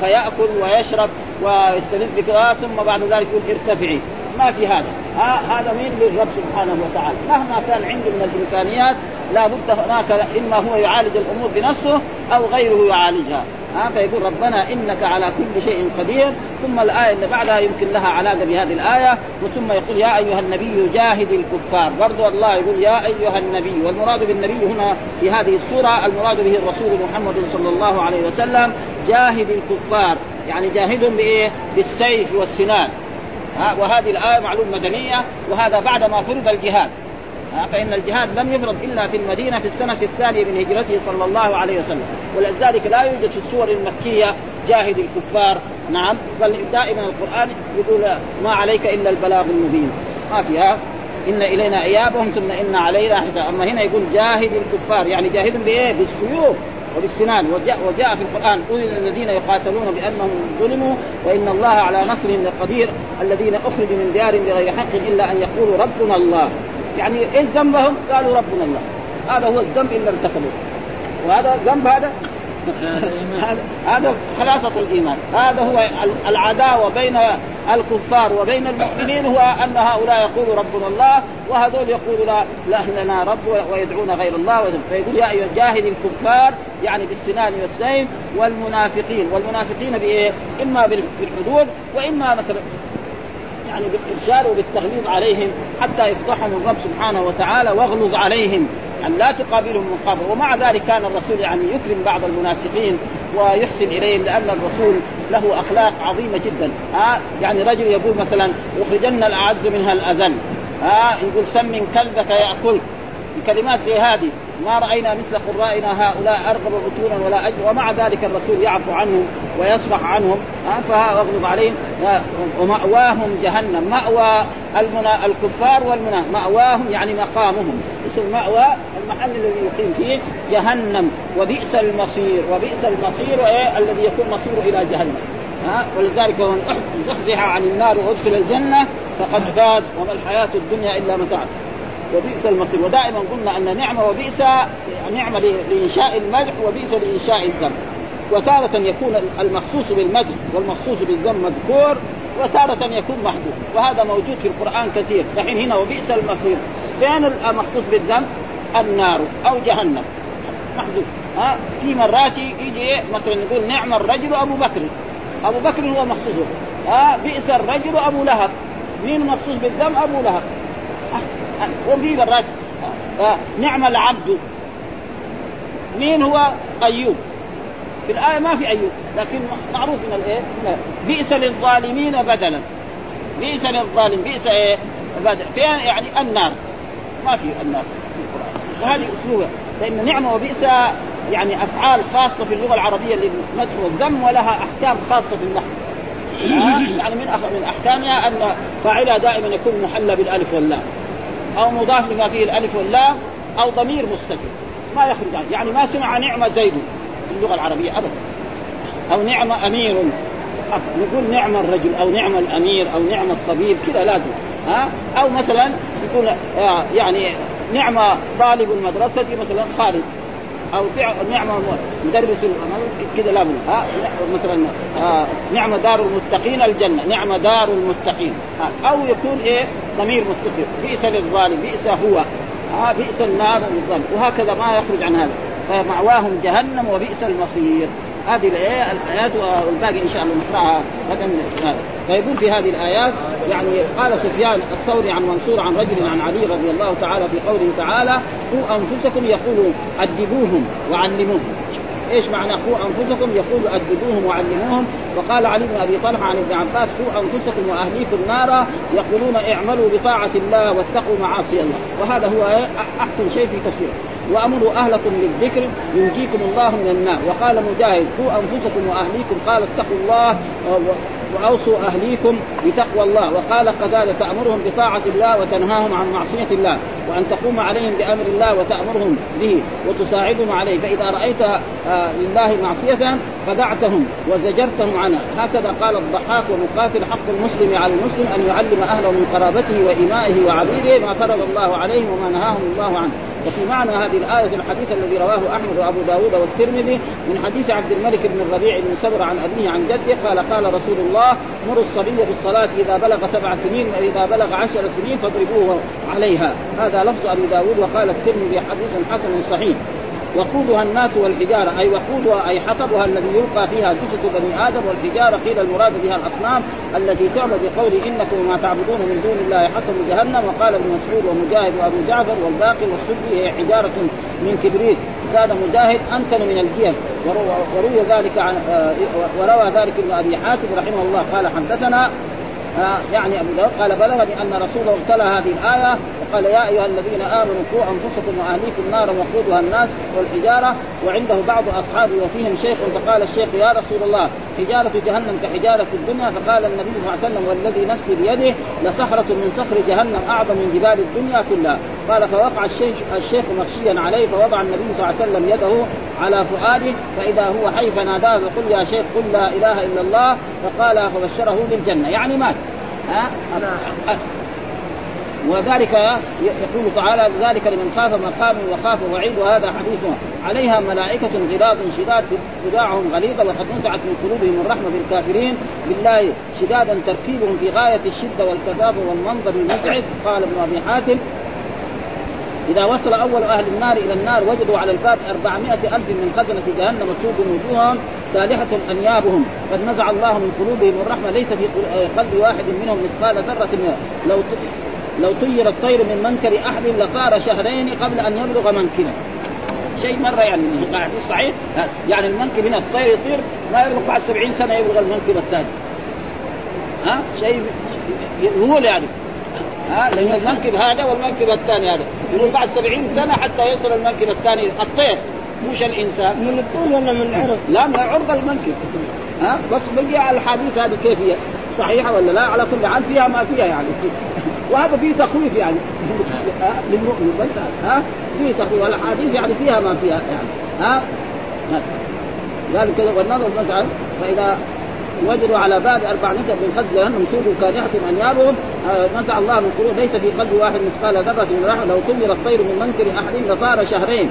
فيأكل ويشرب ويستلذ بك ثم بعد ذلك يقول ارتفعي. ما في هذا. هذا مين للرب سبحانه وتعالى؟ مهما كان عنده من الإمكانيات لا بد هناك إما هو يعالج الأمور بنفسه أو غيره يعالجها. ها فيقول ربنا إنك على كل شيء قدير. ثم الآية اللي بعدها يمكن لها علاقة بهذه الآية وثم يقول يا أيها النبي جاهد الكفار. برضو الله يقول يا أيها النبي والمراد بالنبي هنا في هذه السورة المراد به الرسول محمد صلى الله عليه وسلم جاهد الكفار. يعني جاهدهم بإيه؟ بالسيف والسنان. وهذه الآية معلوم مدنية وهذا بعد ما فرض الجهاد. فإن الجهاد لم يفرض إلا في المدينة في السنة الثانية من هجرته صلى الله عليه وسلم. ولذلك لا يوجد في السور المكية جاهد الكفار. نعم بل دائما القرآن يقول ما عليك إلا البلاغ المبين. ما فيها؟ إن إلينا إيابهم ثم إن علينا حساب أما هنا يقول جاهد الكفار يعني جاهدهم بإيه؟ بالسيوف. وبالسنان وجاء, وجاء في القرآن أذن الذين يقاتلون بأنهم ظلموا وإن الله على نصرهم لقدير الذين أخرجوا من ديارهم بغير حق إلا أن يقولوا ربنا الله. يعني إيش ذنبهم؟ قالوا ربنا الله. هذا هو الذنب اللي ارتكبوه وهذا ذنب هذا؟ هذا خلاصة الإيمان. هذا هو العداوة بين الكفار وبين المؤمنين هو أن هؤلاء يقولوا ربنا الله وهذول يقولوا لا, لا لنا رب ويدعون غير الله فيقول يا أيها جاهد الكفار يعني بالسنان والسيف والمنافقين. والمنافقين بإيه؟ إما بالحدود وإما مثلا يعني بالارشاد وبالتغليظ عليهم حتى يفضحهم الرب سبحانه وتعالى واغلظ عليهم. أن لا تقابلهم مقابل. ومع ذلك كان الرسول يعني يكرم بعض المنافقين ويحسن إليهم لأن الرسول له أخلاق عظيمة جدا. ها يعني رجل يقول مثلا يخرجن الأعز منها الأذل. ها يقول سمن كلبك يأكلك بكلمات زي هذه. ما رأينا مثل قرائنا هؤلاء أرغب بطونا ولا أجر ومع ذلك الرسول يعفو عنهم ويصفح عنهم. فاغلب عليهم. ومأواهم جهنم. مأوى المنا الكفار والمنا مأواهم يعني مقامهم. اسم مأوى المحل الذي يقيم فيه جهنم. وبئس المصير. وبئس المصير إيه؟ الذي يكون مصيره إلى جهنم. ها ولذلك من زحزح عن النار وأدخل الجنة فقد فاز وما الحياة الدنيا إلا متاع. وبئس المصير. ودائما قلنا أن نعمة وبئس نعمة لإنشاء المدح وبئس لإنشاء الذم. وتارة يكون المخصوص بالمدح والمخصوص بالذم مذكور وتارة يكون محدود وهذا موجود في القرآن كثير. الحين هنا وبئس المصير. فين المخصوص بالذم؟ النار أو جهنم. محدود ها؟ في مرات يجي مثلا نقول نعم الرجل أبو بكر. أبو بكر هو مخصوص ها؟ بئس الرجل أبو لهب. مين مخصوص بالذم؟ أبو لهب. وفي مرات نعم العبد. مين هو؟ أيوب. في الآية ما في أيوب لكن معروف من الإيه؟ بئس للظالمين بدلا. بئس للظالم بئس إيه؟ بدل فين يعني؟ النار. ما في النار في القرآن. وهذه اسلوبها لأن نعمه وبئس يعني أفعال خاصة في اللغة العربية للمدح والذم ولها أحكام خاصة في النحو. يعني من من أحكامها أن فاعلها دائما يكون محلى بالألف واللام. أو مضاف لما فيه الألف واللام أو ضمير مستتر. ما يخرج عنه. يعني ما سمع نعمه زيد في اللغة العربية ابدا. أو نعم أمير نقول نعم الرجل أو نعم الأمير أو نعم الطبيب كذا لازم. ها؟ أو مثلا يكون آه، يعني نعم طالب المدرسة مثلا خالد أو نعم مدرس كذا لا ها مثلا آه نعم دار المتقين الجنة نعم دار المتقين. أو يكون إيه؟ ضمير مستتر بئس للظالم بئس هو. بئس النار للظالم وهكذا ما يخرج عن هذا. فمأواهم جهنم وبئس المصير. هذه الآيات والباقي إن شاء الله نقرأها. غدا فيقول في هذه الآيات. يعني قال سفيان الثوري عن منصور عن رجل عن علي رضي الله تعالى في قوله تعالى قوا أنفسكم يقول أدبوهم وعلموهم. إيش معنى قوا أنفسكم يقول أدبوهم وعلموهم وقال علي بن أبي طلحة عن ابن عباس قوا أنفسكم وأهليكم نارا يقولون اعملوا بطاعة الله واتقوا معاصي الله. وهذا هو أحسن شيء في تفسيره. وأمروا أهلكم بالذكر ينجيكم الله من النار. وقال مجاهد قوا أنفسكم وأهليكم. قال اتقوا الله وأوصوا أهليكم بتقوى الله. وقال قتاده تأمرهم بطاعة الله وتنهاهم عن معصية الله. وأن تقوم عليهم بأمر الله وتأمرهم به وتساعدهم عليه. فإذا رأيت آه، لله معصية فدعتهم وزجرتهم عنها. هكذا قال الضحاك ومقاتل حق المسلم على المسلم أن يعلم أهله من قرابته وامائه وعبيده ما فرض الله عليهم وما نهاهم الله عنه. وفي معنى هذه الآية الحديث الذي رواه أحمد وأبو داود والترمذي من حديث عبد الملك بن الربيع بن سبر عن أبيه عن جده قال قال رسول الله مروا الصبي بالصلاة إذا بلغ سبع سنين وإذا بلغ عشر سنين فاضربوه عليها. هذا لفظ أبي داود وقال الترمذي حديث حسن صحيح. وقودها الناس والحجارة. أي وقودها أي حطبها الذي يلقى فيها جثث بني آدم والحجارة قيل المراد بها الأصنام التي تعبد بقول إنكم ما تعبدون من دون الله حسب جهنم. وقال ابن مسعود ومجاهد وأبو جعفر والباقي والسدي هي حجارة من كبريت. زاد مجاهد أنتن من الجيم وروي ذلك عن آه، وروى ذلك ابن أبي حاتم رحمه الله. قال حدثنا يعني أبو داود قال بلغني ان رسوله ابتلى هذه الآية وقال يا أيها الذين آمنوا قوا أنفسكم وأهليكم نارا وقودها الناس والحجارة وعنده بعض أصحابه وفيهم شيخ فقال الشيخ يا رسول الله حجاره جهنم كحجارة الدنيا فقال النبي صلى الله عليه وسلم والذي نفسي بيده لصخرة من صخر جهنم أعظم من جبال الدنيا كلها. قال فوقع الشيخ الشيخ مغشيا عليه فوضع النبي صلى الله عليه وسلم يده على فؤاده فإذا هو حي فناداه فقل يا شيخ قل لا إله إلا الله فقال فبشره بالجنة. يعني مات. ها؟ وذلك يقول تعالى ذلك لمن خاف مقام وخاف وعيد وهذا حديث عليها ملائكة غلاظ شداد خداعهم غليظة وقد نزعت من قلوبهم الرحمة بالكافرين. بالله شدادا تركيبهم في غاية الشدة والكثافة والمنظر المزعج. قال ابن أبي حاتم إذا وصل أول أهل النار إلى النار وجدوا على الباب أربعمائة ألف من خزنة جهنم سوق وجوههم سالحة أنيابهم. قد نزع الله من قلوبهم الرحمة ليس في قلب واحد منهم مثقال ذرة. لو لو طير الطير من منكر أحد لطار شهرين قبل أن يبلغ منكبه شيء مرة يعني حديث صحيح؟ يعني المنكب هنا الطير يطير ما يبلغ بعد 70 سنة يبلغ المنكب الثاني. ها؟ شيء يهول يعني. ها؟ لأن المنكب هذا والمنكب الثاني هذا. يقول بعد 70 سنة حتى يصل المنكب الثاني. الطير. مش الإنسان. من الطول ولا من العرض؟ لا من عرض المنكب ها؟ بس بقي الحديث هذه كيف هي صحيحة ولا لا؟ على كل حال فيها ما فيها يعني. وهذا فيه تخويف يعني. للمؤمن بس ها؟ فيه تخويف. والأحاديث يعني فيها ما فيها يعني ها؟ ذلك والنظر مثلا فإذا وجدوا على باب أربع متر من خز جهنم سود كادحة أنيابهم آه نزع الله من قلوب ليس في قلب واحد مثقال ذرة من رحمة لو طمر الطير من منكر أحد لطار شهرين.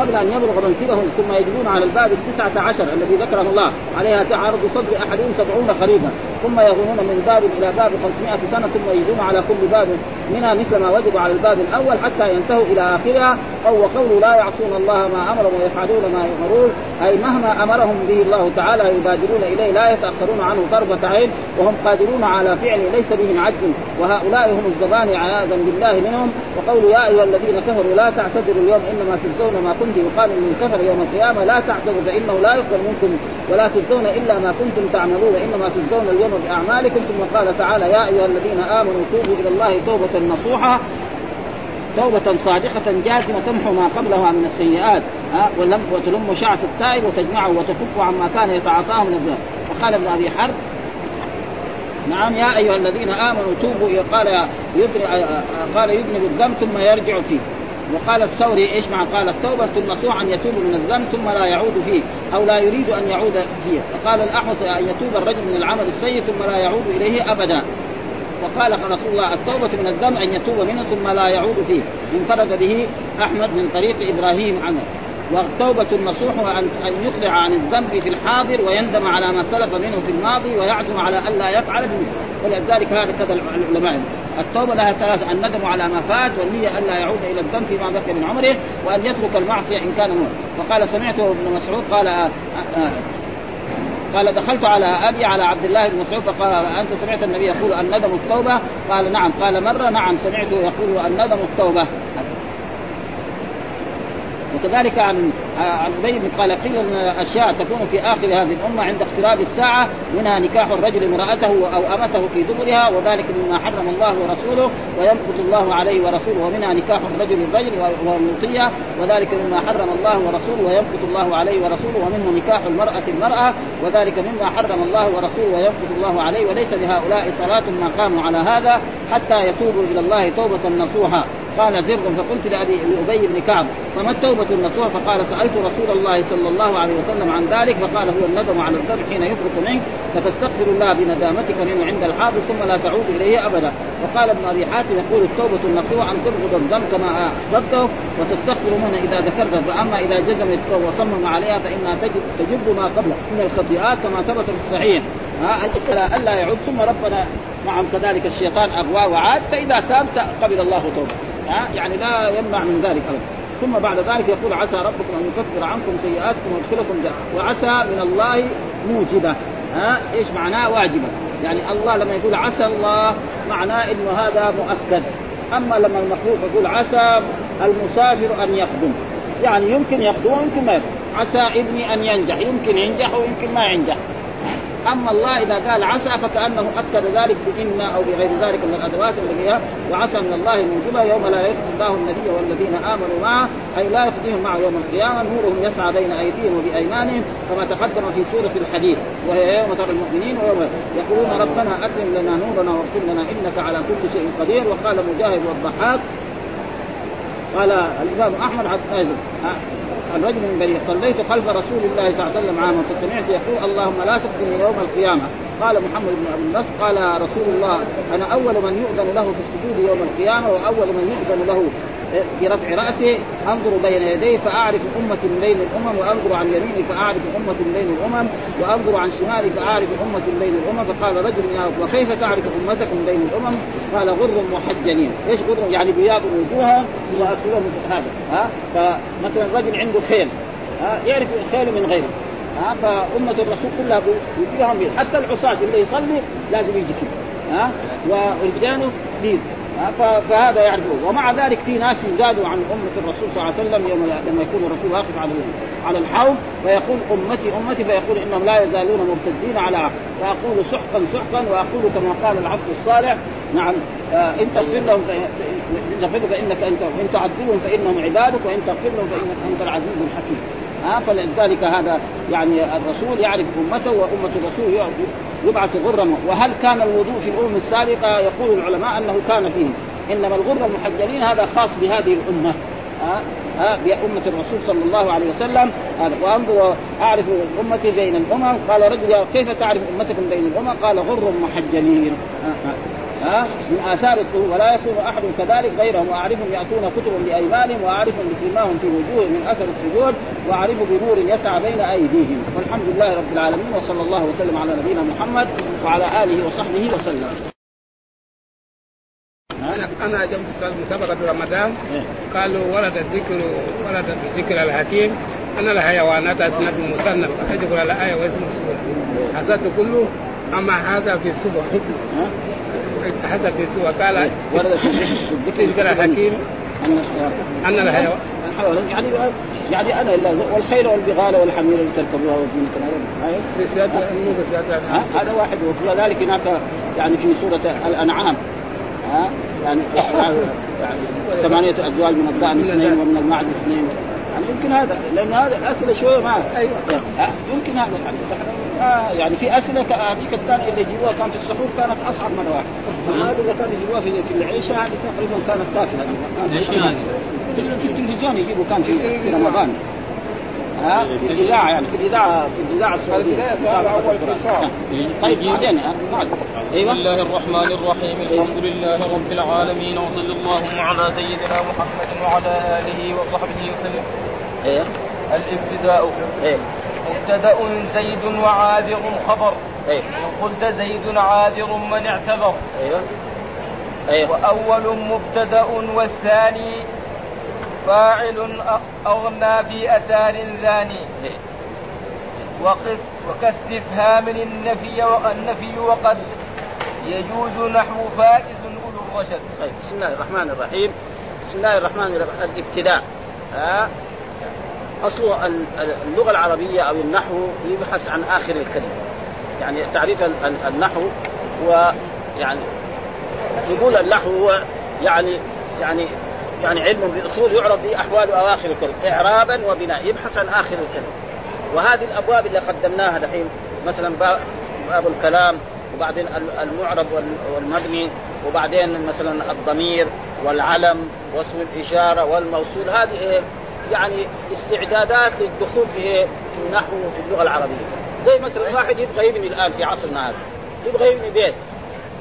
قبل أن يبلغ منكرهم ثم يجدون على الباب التسعة عشر الذي ذكره الله عليها تعرض صدر أحدهم سبعون خريفا. ثم يغنون من باب إلى باب 500 سنة ثم يجدون على كل باب منها مثل ما وجدوا على الباب الأول حتى ينتهوا إلى آخرها. أو وقوله لا يعصون الله ما أمرهم ويفعلون ما يؤمرون. أي مهما أمرهم به الله تعالى يبادرون إليه لا يتأخرون عنه طرفة عين وهم قادرون على فعله ليس بهم عجز وهؤلاء هم الزبان عياذا بالله منهم. وقول يا أيها الذين كفروا لا تعتذروا اليوم إنما تجزون ما كنتم يقال من كفر يوم القيامة لا تعتذروا فإنه لا يقبل منكم ولا تجزون إلا ما كنتم تعملون إنما تجزون اليوم بأعمالكم. ثم قال تعالى يا أيها الذين آمنوا توبوا إلى الله توبة نصوحة. توبة صادقة جازمة تمحو ما قبلها من السيئات ها ولم وتلم شعث التائب وتجمعه وتكف عما كان يتعاطاه من الذنب. وقال ابن أبي حرب نعم يا أيها الذين آمنوا توبوا قال يدري قال يذنب الذنب ثم يرجع فيه. وقال الثوري إيش معنى؟ قال التوبة النصوح ان يتوب من الذنب ثم لا يعود فيه أو لا يريد أن يعود فيه. وقال الأحوص أن يتوب الرجل من العمل السيء ثم لا يعود إليه ابدا. وقال رسول الله التوبة من الذنب أن يتوب منه ثم لا يعود فيه. انفرد به أحمد من طريق إبراهيم عنه والتوبة النصوح أن يخلع عن الذنب في الحاضر ويندم على ما سلف منه في الماضي ويعزم على ألا يفعل بمثله ولذلك هذا كذا العلماء. التوبة لها ثلاثة الندم على ما فات والنية ألا يعود إلى الذنب فيما بقي من عمره وأن يترك المعصية إن كان مؤمن وقال سمعت ابن مسعود قال آه آه قال دخلت على أبي على عبد الله بن مسعود فقال أنت سمعت النبي يقول الندم التوبة؟ قال نعم. قال مرة نعم سمعته يقول الندم التوبة. وكذلك عن عن ابي بن قال قيل ان اشياء تكون في آخر هذه الأمة عند اقتراب الساعة منها نكاح الرجل امرأته أو أمته في دبرها وذلك مما حرم الله ورسوله ويمقت الله عليه ورسوله ومنها نكاح الرجل الرجل والمطية وذلك مما حرم الله ورسوله ويمقت الله عليه ورسوله ومنه نكاح المرأة المرأة وذلك مما حرم الله ورسوله ويمقت الله عليه وليس لهؤلاء صلاة ما قاموا على هذا حتى يتوبوا إلى الله توبة نصوحا. قال زر فقلت لأبي لابي بن كعب فما التوبة النصوح؟ فقال سألت رسول الله صلى الله عليه وسلم عن ذلك فقال هو الندم على الذنب حين يفرط منك فتستغفر الله بندامتك منه عند الحاضر ثم لا تعود إليه أبدا. وقال ابن أبي حاتم يقول التوبة النصوح أن تبغض الذنب كما أحببته وتستغفر منه إذا ذكرته فأما إذا جزم وصمم عليها فإنها تجب, ما قبله. من الخطيئات كما ثبت في الصحيح. الاسئله ألا يعود ثم ربنا نعم كذلك الشيطان اغواه وعاد فإذا تاب قبل الله توبة. ها يعني لا يمنع من ذلك ابدا. ثم بعد ذلك يقول عسى ربكم أن يكفر عنكم سيئاتكم ويدخلكم جنة. وعسى من الله موجبة. ها إيش معناه واجبة؟ يعني الله لما يقول عسى الله معناه إنه هذا مؤكد. أما لما المخلوق يقول عسى المسافر أن يخدم. يعني يمكن يخدم ويمكن ما يخدم. عسى ابني أن ينجح. يمكن ينجح ويمكن ما ينجح. أما الله إذا قال عسى فكأنه أكد ذلك بان أو بغير ذلك من الأدوات التي وعسى من الله موجبه يوم لا يخزي الله النبي والذين آمنوا معه أي لا يخزيهم معه يوم القيامة. نورهم يسعى بين أيديهم وبأيمانهم كما تقدم في سورة الحديث وهي يوم ترى المؤمنين ويوم يقولون ربنا أتم لنا نورنا واغفر لنا إنك على كل شيء قدير. وقال مجاهد والضحاك قال الإمام أحمد عز الرجل من بني صليت خلف رسول الله صلى الله عليه وسلم عاما فسمعت يقول اللهم لا تخزني يوم القيامة. قال محمد بن ابي النصر قال رسول الله أنا أول من يؤذن له في السجود يوم القيامة وأول من يؤذن له برفع راسه أنظر بين يديه فأعرف أمة بين الأمم وأنظر عن يميني فأعرف أمة بين الأمم وأنظر عن شمالي فأعرف أمة بين الأمم. فقال رجل يا وكيف تعرف امتك من بين الأمم؟ قال غر محجلين، إيش غر؟ يعني بياض وجوهها واكلهم هذا. ها؟ فمثلا رجل عنده خيل. ها؟ يعرف خيله من غيره. ها؟ فأمة الرسول كلها وجوههم حتى العصاة اللي يصلي لازم يجي كذا. ها؟ ورجلانه بيض. فهذا يعرفون ومع ذلك في ناس يزادوا عن أمة الرسول صلى الله عليه وسلم يوم لما يكون الرسول واقف على على الحوض فيقول أمتي أمتي فيقول إنهم لا يزالون مرتدين على عقل فأقول سحقا سحقا وأقول كما قال العبد الصالح نعم آه إن تغفر لهم فإنك انت إن تعذبهم فإنهم عبادك وإن تغفر لهم فإنك أنت العزيز الحكيم. ها فلذلك هذا يعني الرسول يعرف أمته وأمة الرسول يبعث غرا. وهل كان الوضوء في الأمم السابقة؟ يقول العلماء أنه كان فيهم. إنما الغر المحجلين هذا خاص بهذه الأمة. ها ها بأمة الرسول صلى الله عليه وسلم. وانظر اعرف أمتي بين الأمم. قال رجل كيف تعرف أمتكم بين الأمم؟ قال غر محجلين. ها؟ من آثار الطهور. ولا يكون أحد كذلك غيرهم وأعرفهم يأتون كتب بأيمانهم وأعرفهم بسيماهم في وجوههم من أثر السجود واعرف بنور يسعى بين أيديهم. والحمد لله رب العالمين وصلى الله وسلم على نبينا محمد وعلى آله وصحبه وسلم. أنا أنا جنب أستاذ مسابقة رمضان. إيه. قالوا ورد الذكر ورد ذكر الحكيم. ان الحيوانات اسناد مصنف فتجب على الآية واسم السورة. حسدت كله. أما هذا في السبع. ها؟ هذا في السبع قال ورد في الذكر. ذكر الحكيم أن الحيوان يعني يعني أنا إلا والخيل والبغال والحمير اللي تركبوها وزينة بسيادة ها؟ هذا واحد وكذلك هناك يعني في سورة الأنعام. ها؟ يعني ثمانية أزواج من الضأن اثنين ومن المعد اثنين. يعني يمكن هذا لأن هذا الأسئلة شوية ما ها؟ يمكن هذا يعني آه يعني في أسئلة هذيك الثانية اللي يجيبوها كان في السحور كانت أصعب من واحد. هذه اللي كانوا يجيبوها في في العيشة هذه تقريبا كانت تافهة إيش هذه؟ في في التلفزيون يجيبوا كان في في رمضان. ها؟ في الإذاعة يعني في الإذاعة في الإذاعة السعودية. طيب بعدين بعد. بسم الله الرحمن الرحيم. الحمد لله رب العالمين وصلى اللهم على سيدنا محمد وعلى آله وصحبه وسلم. إيه. الابتداء. إيه. مبتدأ زيد وعاذر خبر. إيه ان قلت زيد عاذر من اعتذر. أيوه. إيه وأول مبتدأ والثاني فاعل أغنى في اثار ثاني. إيه. وقس وكاستفهام النفي النفي وقد يجوز نحو فائز أولو الرشد. طيب بسم الله الرحمن الرحيم. بسم الله الرحمن الرحيم الابتداء. ها؟ أصل اللغة العربية أو النحو يبحث عن آخر الكلمة. يعني تعريف النحو هو يعني يقول النحو هو يعني يعني يعني علم بأصول يعرف به أحوال اواخر الكلمة اعرابا وبناء يبحث عن آخر الكلمة. وهذه الأبواب اللي قدمناها دحين مثلا باب الكلام وبعدين المعرب والمبني وبعدين مثلا الضمير والعلم واسم الإشارة والموصول. هذه يعني استعدادات للدخول في في النحو وفي اللغة العربية. زي مثلا واحد يبغى يبني الآن في عصرنا هذا يبغى يبني بيت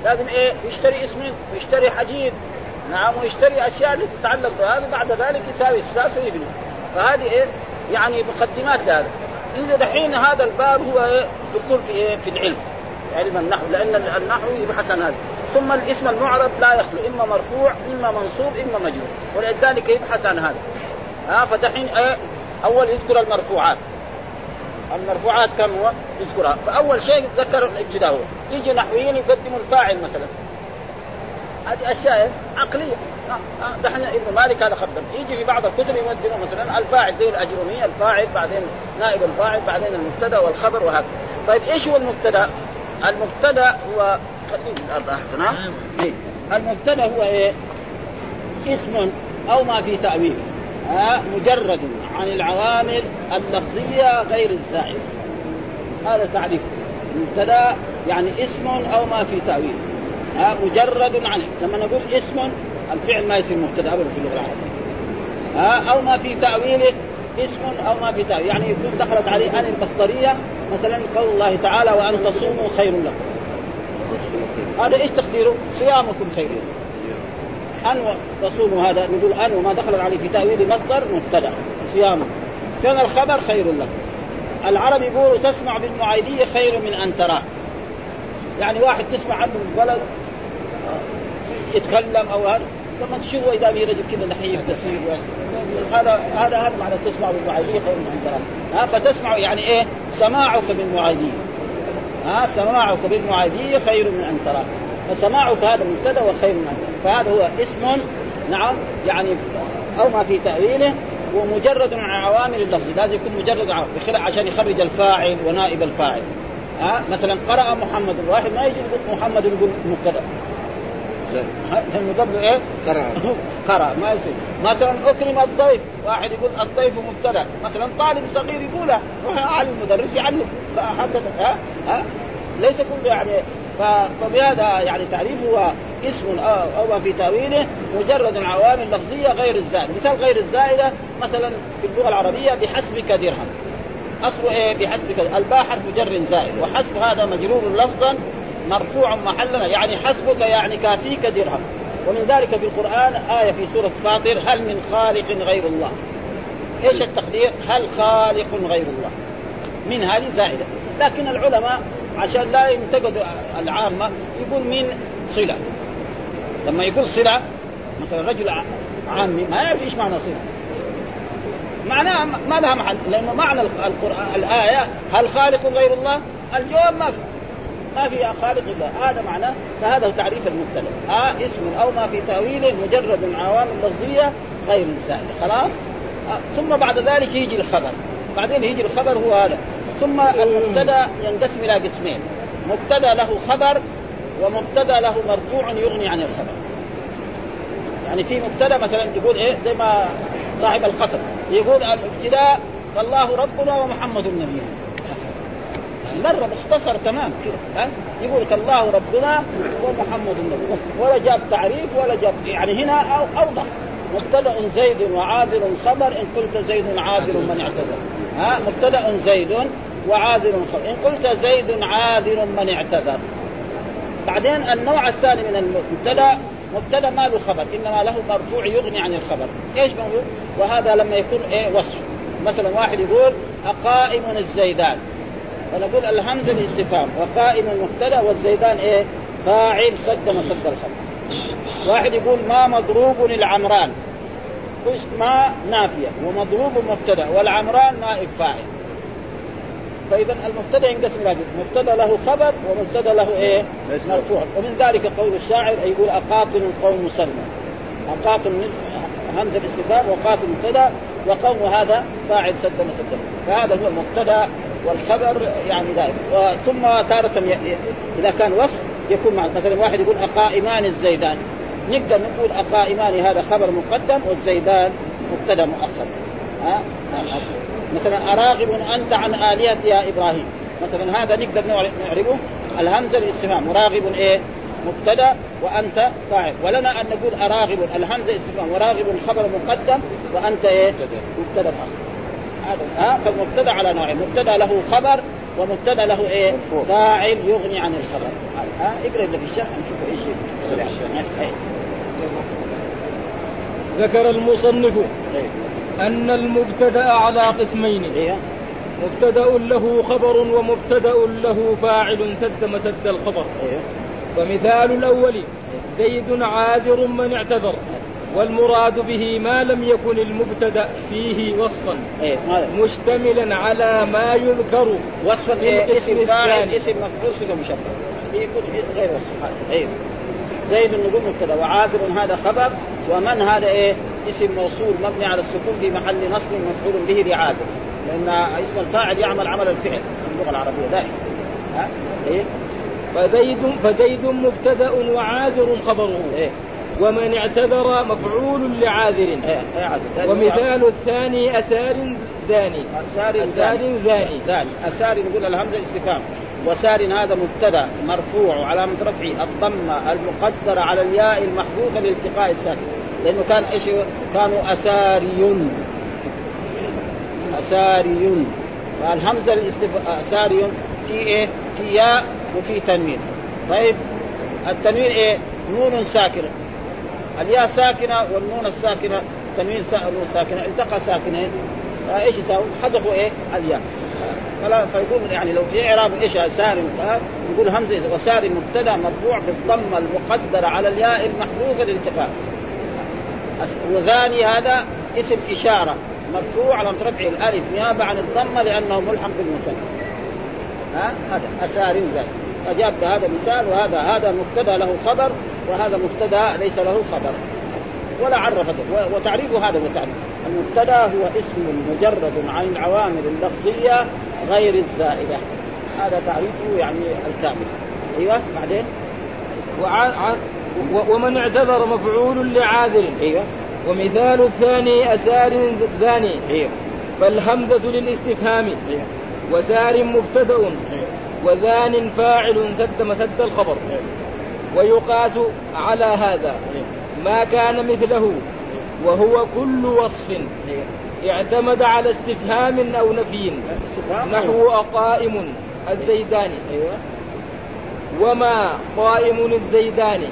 لازم إيه؟ يشتري اسم ويشتري حديد نعم ويشتري أشياء اللي تتعلق بهذا بعد ذلك يساوي الساس ويبني. فهذه إيه؟ يعني مقدمات لهذا. إذا دحين هذا الباب هو إيه؟ دخول في إيه؟ في العلم علم النحو لأن النحو يبحث عن هذا. ثم الاسم المعرب لا يخلو إما مرفوع إما منصوب إما مجرور. ولذلك يبحث عن هذا. ها فدحين إيه أول يذكر المرفوعات. المرفوعات كم هو؟ يذكرها. فأول شيء ذكر الإبتداء هو. يجي نحويين يقدموا الفاعل مثلا. هذه أشياء عقلية. دحين ابن مالك هذا قدم يجي في بعض الكتب يقدموا مثلا الفاعل زي الاجروميه الفاعل بعدين نائب الفاعل بعدين المبتدأ والخبر وهذا. طيب إيش هو المبتدأ؟ المبتدأ هو خليني الأرض أحسن ها؟ إيه؟ المبتدأ هو إيه؟ اسم أو ما في تأويل. مجرد عن العوامل اللفظية غير الزائده هذا تعريف المبتدا يعني اسم أو ما في تأويل. ها مجرد عنه لما نقول اسم الفعل ما يصير مبتدا ابدا في اللغة العربية. ها أو ما في تاويله اسم أو ما في تأويل. يعني يكون دخلت عليه أن المصدريه مثلا قول الله تعالى وأن تصوموا خير لكم. هذا إيش تقديره؟ صيامكم خير أن تصوموا هذا نقول أن وما دخل عليه في تأويل مصدر مبتدأ صيامه. كان الخبر خير لكم العرب يقولوا تسمع بالمعايدية خير من أن تراه. يعني واحد تسمع عنه الولد يتكلم أو هذا لما تشوفه إذا في رجل كذا نحيف تسير هذا هذا هذا معنى تسمع بالمعايدية خير من أن تراه. ها فتسمع يعني إيه؟ سماعك بالمعايدية. ها سماعك بالمعايدية خير من أن تراه. فسماعك هذا مبتدأ وخير أن فهذا هو اسم نعم يعني أو ما في تأويله ومجرد عن عوامل اللفظ. لازم يكون مجرد عشان يخرج الفاعل ونائب الفاعل. ها؟ مثلا قرأ محمد واحد ما يجي يقول محمد يقول مبتدأ. لأنه قبل إيه؟ قرأ. قرأ ما يصير. مثلا أكرم الضيف واحد يقول الضيف مبتدأ. مثلا طالب صغير يقولها علم المدرس يعلم هكذا ها؟ ها؟ ليس كل يعني فبهذا يعني تعريفه اسم أو في تأويله مجرد عوامل لفظية غير الزائدة، مثال غير الزائدة مثلا في اللغة العربية بحسبك درهم. أصله إيه؟ بحسبك الباء حرف مجر زائد. وحسب هذا مجرور لفظا مرفوع محلا. يعني حسبك يعني كافيك درهم. ومن ذلك في القرآن آية في سورة فاطر هل من خالق غير الله؟ إيش التقدير؟ هل خالق غير الله؟ من هذه زائدة. لكن العلماء عشان لا ينتقدوا العامة يقول من صلة. لما يقول صلة مثلا رجل عامي ما يعرف إيش معنى صلة. معناها ما لها محل لأنه معنى القرآن الآية هل خالق غير الله؟ الجواب ما في. ما في خالق إلا هذا معناه فهذا تعريف المبتدأ. آه اسم أو ما في تاويله مجرد عوامل لفظية غير سائله خلاص؟ آه ثم بعد ذلك يجي الخبر. بعدين يجي الخبر هو هذا. ثم المبتدا ينقسم إلى قسمين. مبتدا له خبر ومبتدا له مرفوع يغني عن الخبر. يعني في مبتدا مثلا يقول إيه؟ زي ما صاحب الخطر. يقول الابتداء فالله ربنا ومحمد نبينا يعني مرة مختصر تمام. ها؟ يقول الله ربنا ومحمد النبي. ولا جاب تعريف ولا جاب يعني هنا أو أوضح. مبتدأ زيد وعاذر خبر إن قلت زيد عاذر من اعتذر. ها؟ مبتدأ زيد وعاذر خبر إن قلت زيد عاذر من اعتذر. بعدين النوع الثاني من المبتدأ مبتدا ما له خبر إنما له مرفوع يغني عن الخبر. إيش موجود وهذا لما يكون إيه وصف. مثلا واحد يقول أقائم الزيدان. فنقول الهمزه الاستفهام وقائم المبتدا والزيدان إيه؟ فاعل صد مصد الخبر. واحد يقول ما مضروب العمران ما نافية ومضروب مبتدا والعمران نائب فاعل فإذا المبتدأ ينقسم إلى مبتدأ له خبر ومبتدأ له إيه؟ مرفوع. ومن ذلك قول الشاعر يقول أقاتل القوم مسلما. أقاتل همزة الاستفهام وقاتل مبتدأ وقوم هذا فاعل سد مسدا فهذا هو المبتدأ والخبر يعني دائما ثم تارة إذا كان وصف يكون مع مثلا واحد يقول أقائمان الزيدان. نقدر نقول اقائمان هذا خبر مقدم والزيدان مبتدأ مؤخر ها؟ مثلا أراغب أنت عن آلهتي يا إبراهيم. مثلا هذا نقدر نعرفه؟ الهمزة الاستفهام. مراغب إيه؟ مبتدأ وأنت فاعل. ولنا أن نقول أراغب. الهمزة استفهام وراغب خبر مقدم وأنت إيه؟ مبتدأ. هذا. ها؟ فالمبتدأ على نوعين. مبتدأ له خبر ومبتدأ له إيه؟ فاعل يغني عن الخبر. ها؟ اقرأ اللي في الشرح نشوف إيش ذكر المصنف. أن المبتدأ على قسمين إيه؟ مبتدأ له خبر ومبتدأ له فاعل سد مسد الخبر إيه؟ فمثال الأول زيد عاذر من اعتذر والمراد به ما لم يكن المبتدأ فيه وصفا إيه؟ مشتملا على ما يذكر وصفا إيه؟ اسم فاعل اسم مفعول صفه مشبه يكون غير وصف أيوه زيد نقول مبتدأ وعاذر هذا خبر ومن هذا إيه اسم موصول مبني على السكون في محل نصب مفعول به لعاذر لأن اسم الفاعل يعمل عمل الفعل في اللغة العربية دائما. ها؟ إيه؟ فزيد فزيد مبتدأ وعاذر خبره. إيه؟ ومن اعتذر مفعول لعاذر إيه؟ إيه ومثال الثاني أسار زاني. أسار أسار زاني. زاني أسار نقول الهمزة استفهام وسار هذا مبتدأ مرفوع وعلامة رفعه الضمة المقدرة على الياء المحذوفة لالتقاء الساكن. لأنه كان إيش كانوا أساري أساري فالهمزة الاستف... أساري في إيه؟ في ياء وفي تنوين. طيب التنوين إيه؟ نون ساكنة. الياء ساكنة والنون الساكنة تنوين نون ساكنة التقى ساكنين إيش يساوي؟ حذفوا إيه؟ الياء. فلا فيقول يعني لو إعراب إيش سار يقول همزة وسار مبتدا مرفوع بالضمة المقدرة على الياء المحذوفة للالتقاء وذاني هذا اسم إشارة مرفوع على رفع الألف نيابة عن الضمة لأنه ملحق بالمثنى ها؟ هذا اسار ذلك فجاب هذا مثال وهذا هذا مبتدأ له خبر وهذا مبتدأ ليس له خبر. ولا عرف وتعريف هذا هو تعريف المبتدأ هو اسم مجرد عن العوامل اللفظية غير الزائدة. هذا تعريفه يعني الكامل. أيوه بعدين. وع... ومن اعتذر مفعول لعاذر. أيوه. ومثال الثاني أسار ثاني. أيوه. فالهمزة للاستفهام. أيوه. وسار مبتدأ. أيوه. وذان فاعل سد مسد الخبر. أيوه. ويقاس على هذا. أيوه. ما كان مثله. وهو كل وصف. أيوه. اعتمد على استفهام أو نفي. نحو أقائم الزيداني أيوة. وما قائم الزيداني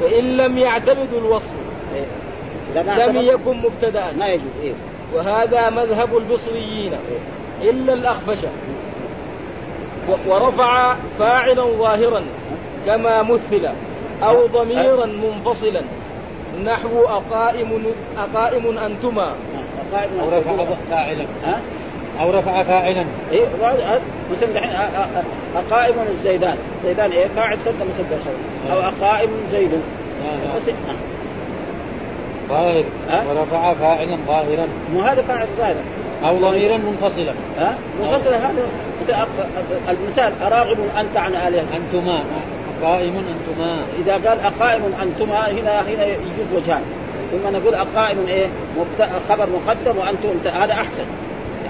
فإن لم يعتمد الوصف لم يكن مبتدأ. ما يجوز إيه؟ وهذا مذهب البصريين إلا الأخفش. ورفع فاعلا ظاهرا كما مثل أو ضميرا منفصلا. نحو أقائم أقائم أنتما. أو رفع فاعلا. أو رفع فاعلا. إيه مثلا الحين أقائم الزيدان. زيدان إيه؟ فاعل سد مسد الخبر أو أقائم زيد. ظاهر. ورفع فاعلا ظاهرا. مو هذا فاعل ظاهرا أو ضميرا منفصلا. ها منفصلا هذا. المثال أراغب أنت عن الهه أنتما. قائم أنتما. إذا قال أقائم أنتما هنا هنا يجوز وجهان. ثم نقول أقائم إيه؟ خبر مقدم وأنتم هذا أحسن.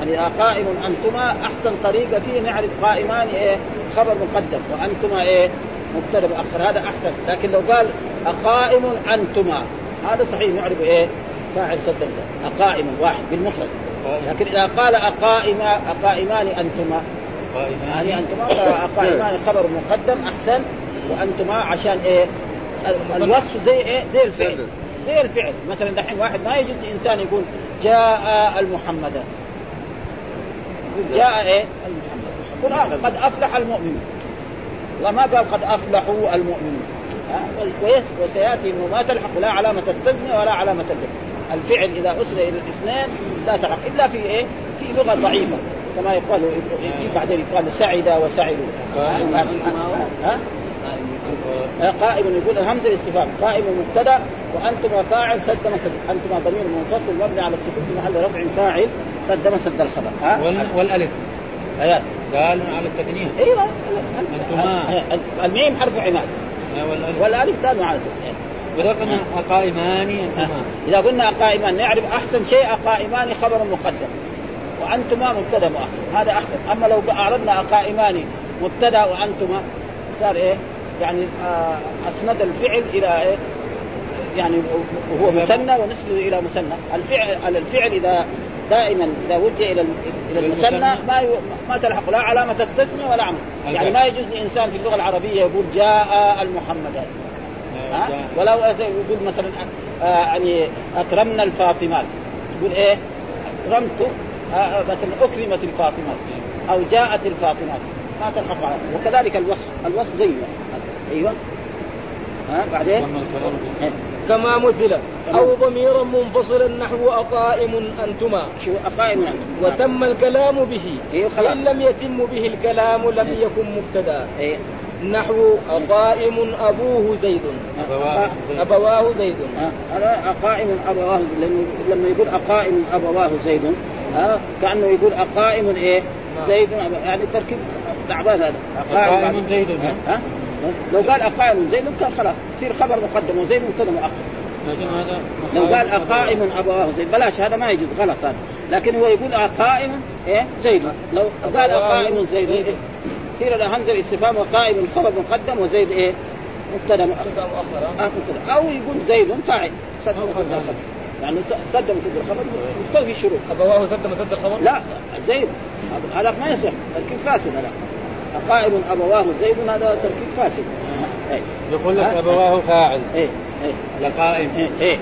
يعني اقائم أنتما أحسن طريقة فيه نعرف قائمان إيه خبر مقدم وأنتما إيه مبتدأ مؤخر هذا أحسن. لكن لو قال أقائم أنتما هذا صحيح نعرف إيه فاعل سد أقائم واحد بالمفرد. لكن إذا قال أقائم أقائمان أنتما يعني أنتما أقائمان خبر مقدم أحسن وأنتما عشان إيه الوصف زي إيه زي الفعل زي الفعل. مثلا دحين واحد ما يجد إنسان يقول جاء المحمدان جاء إيه؟ المحمد قد أفلح المؤمنون. الله ما قال قد أفلحوا المؤمنون. وسيأتي إنه ما تلحق لا علامة التزميه ولا علامة الجمع الفعل إذا اسر إلى الاثنين لا تلحق إلا في إيه؟ في لغة ضعيفة كما يقال بعدين يقال سعد وسعدوا؟ قائم يقول الهمزة الاستفهام. قائم مبتدأ وأنتم فاعل سد مسد. أنتم ضمير منفصل مبني على السكون في محل رفع فاعل سد مسد الخبر. ها؟ والألف. أيات. دال على التثنية. أيوه. أنتما. الميم حرف عماد. والألف. دال على التثنيه قلنا اقائمان أنتما. إذا قلنا أقائمان نعرف أحسن شيء اقائمان خبر مقدم. وأنتما مبتدأ مؤخر. هذا أحسن. أما لو أعرضنا اقائمان مبتدأ وأنتما صار إيه؟ يعني آه، أسند الفعل إلى إيه؟ يعني وهو مثنى ونسبه إلى مثنى الفعل الفعل إذا دائما إذا وجه إلى إلى المثنى ما ما تلحق. لا علامة التثنيه ولا عمل. يعني ما يجوز لإنسان في اللغة العربية يقول جاء المحمدان ها؟ ولو يقول مثلا آه يعني أكرمنا الفاطمات. يقول إيه؟ أكرمت آه مثلا أكرمت الفاطمات. أو جاءت الفاطمات. ما تلحق وكذلك الوصف. الوصف زيه أيوه. ها بعدين؟ كما مثل أو ضميرا منفصلا نحو أقائم أنتما. شو أقائم وتم الكلام به. إيه خلاص. إن لم يتم به الكلام لم إيه. يكن مبتدا. إيه. نحو أقائم أبوه زيد. أبواه زيد. أقائم أبواه لأنه لما يقول أقائم أبواه زيد ها كأنه يقول أقائم إيه؟ زيد. يعني تركيب تعبان هذا. أقائم زيد. ها؟ لو قال أقائم زيد كان خلاص. يصير خبر مقدم وزيد مبتدا مؤخر. لكن هذا لو قال أقائم أبواه زيد بلاش هذا ما يجوز غلط هذا. لكن هو يقول أقائم إيه؟ زيد لو قال أقائم. زيد إيه؟ يصير الهمزه الاستفهام وقائم الخبر مقدم وزيد إيه؟ مبتدأ مؤخر. آه. مبتدأ. أو يقول زيد فاعل. يعني سد مسد الخبر مستوفي الشروط. أبواه سد مسد الخبر؟ لا زيد. هذا ما يصح تركيب فاسد هذا. قائم أبواه زيد هذا تركيب فاسد. إيه. يقول لك أبواه فاعل. إيه إيه. لقائم إيه إيه.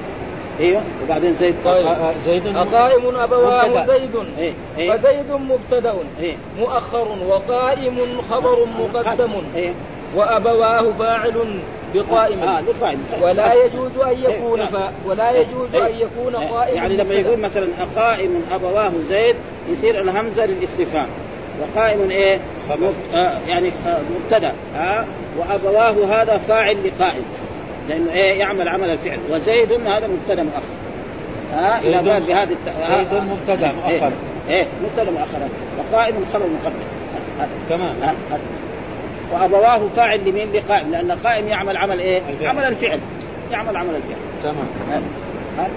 أيوه وبعدين زيد طيب زيد أقائم أبواه زيد. إيه؟ إيه؟ فزيد مبتدأ. إيه؟ مؤخر وقائم خبر مقدم. إيه؟ وأبواه فاعل بقائم. آه ولا يجوز أن يكون فا ولا يجوز أن يكون قائم يعني لما يقول مثلا أقائم أبواه زيد يصير الهمزة للاستفهام. وقائم إيه؟ آه يعني آه مبتدأ. آه وأبواه هذا فاعل لقائم لأنه إيه؟ يعمل عمل الفعل. وزيد هذا مبتدأ مؤخر. ها؟ زيد- قال بهذه الت... زيد مبتدأ مؤخر. إيه, إيه مبتدأ مؤخر وقائم خبر مقدم. ها، هذا. وأبواه فاعل لمين؟ لقائم. لأن قائم يعمل عمل إيه؟ عمل الفعل. يعمل عمل الفعل. تمام. ها. ها.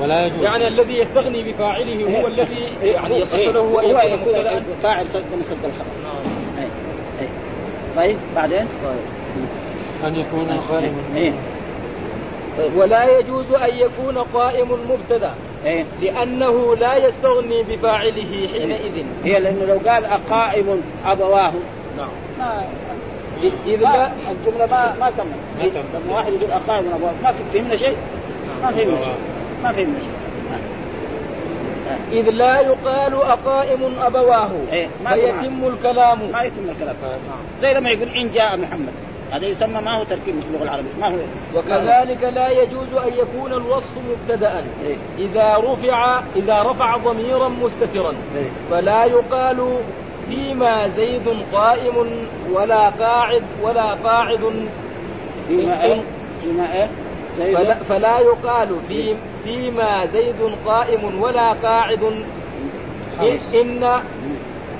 ولا يجوز. يعني الذي يستغني بفاعله هو الذي يعني يصح له هو أن يكون يكون مبتدأ. فاعل سد مسد الخبر نعم. إيه. إيه. طيب بعدين؟ أن يكون قائما إيه. ولا يجوز أن يكون قائم مبتدأ. لأنه لا يستغني بفاعله حينئذ. هي لأنه لو قال أقائم أبواه. نعم. ما إذ ما لا الجملة ما ما كمل ما كمل. لما واحد يقول أقائم أبواه. ما فهمنا شيء؟ ما فهمنا شيء. ما فهمنا شيء إذ لا يقال أقائم أبواه إيه، ما فيتم الكلام. ما يتم الكلام. زي لما يقول إن جاء محمد. هذا يسمى ما هو تركيب في اللغة العربيه ما هو. وكذلك لا يجوز أن يكون الوصف مبتدأ. إيه. إذا رفع إذا رفع ضميرا مستترا. إيه. فلا يقال فيما زيد قائم ولا قاعد ولا قاعد. فيما إيه؟ فيما زي فلا, فلا يقال في فيما زيد قائم ولا قاعد. إن-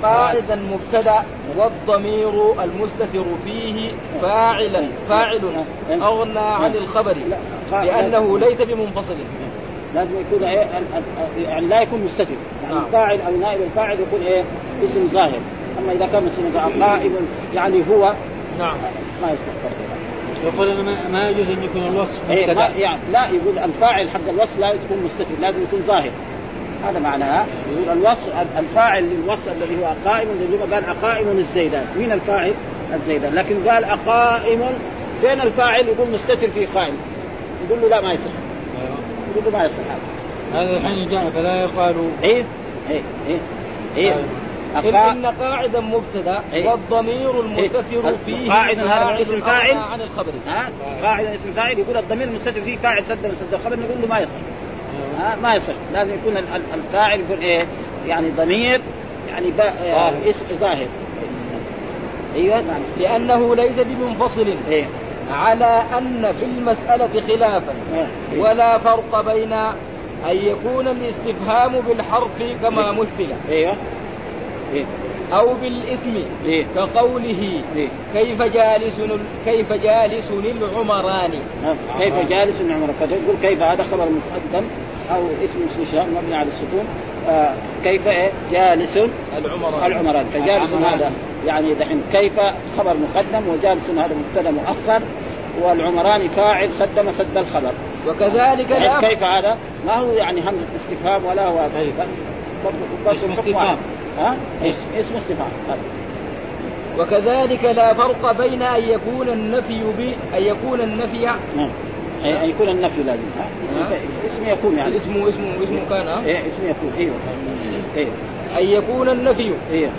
قاعدا مبتدا والضمير المستتر فيه فاعلا فاعل أغنى عن الخبر لأنه ليس بمنفصل. لازم يكون إيه يعني لا يكون مستتر. يعني نعم. الفاعل أو نائب الفاعل يكون إيه اسم ظاهر. أما إذا كان مثلا قائم يعني هو نعم. ما يصلح يقول أنا ما- يجوز أن يكون الوصف إيه ما مبتدأ. يعني لا يقول الفاعل حق الوصف لا يكون مستتر لازم يكون ظاهر. هذا معناها يقول الوصف الفاعل للوصف الذي هو قائم قال أقائم الزيدان مين الفاعل؟ الزيدان. لكن قال أقائم فين الفاعل يقول مستتر في قائم؟ يقول له لا ما يصح. يقول له ما يصح هذا. هذا الحين جاء فلا يقال. إيه إيه إيه طيب. إن, أقا... إن قاعدا مبتدا إيه. والضمير المستتر إيه. فيه قاعد هذا اسم فاعل؟ عن الخبر. ها؟ قاعدة اسم فاعل يقول الضمير المستتر فيه فاعل سد مسد الخبر نقول له ما يصح. ها؟ ما يصح. لازم يكون ال- ال- الفاعل يكون إيه؟ يعني ضمير يعني با... ظاهر. اسم ظاهر. أيوه. نعم لأنه ليس بمنفصل. إيه. على أن في المسألة خلافا. إيه. ولا فرق بين أن يكون الاستفهام بالحرف كما مثل. أيوه إيه. أو بالاسم إيه. كقوله إيه. كيف جالس كيف جالس العمران ها، كيف جالس عمر فتقول كيف؟ هذا خبر مقدم أو اسم استشهاد مبني على السكون. آه كيف إيه؟ جالس العمران. العمران. فجالس العمران. هذا. يعني دحين كيف خبر مقدم؟ وجالس هذا مبتدا مؤخر. والعمران فاعل سد مسد الخبر. وكذلك يعني كيف هذا؟ ما هو يعني همزه استفهام ولا هو. برضه برضه ها؟ إيش؟ اسم استفهام هذا. وكذلك لا فرق بين أن يكون النفي ب أن يكون النفي نعم. أن يكون النفي لازم ها؟ اسم؟ اسم يكون يعني. اسمه اسمه اسمه كان ها؟ إيه اسم يكون أيوه. أيوه أن يكون النفي أيوه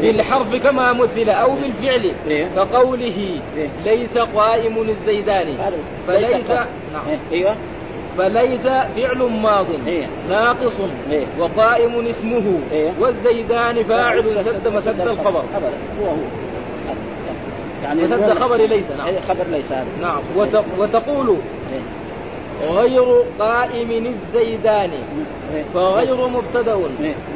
بالحرف كما مثل أو بالفعل إيه. كقوله إيه. ليس قائم الزيداني فليس ليس نعم. إيه، أيوه. فليس فعل ماض إيه. ناقص إيه. وقائم اسمه إيه. والزيدان فاعل سد مسد الخبر هو هو يعني مسد خبر ليس نعم خبر ليس هذا نعم وت... وتقول. غير قائم الزيدان. فغير مبتدأ.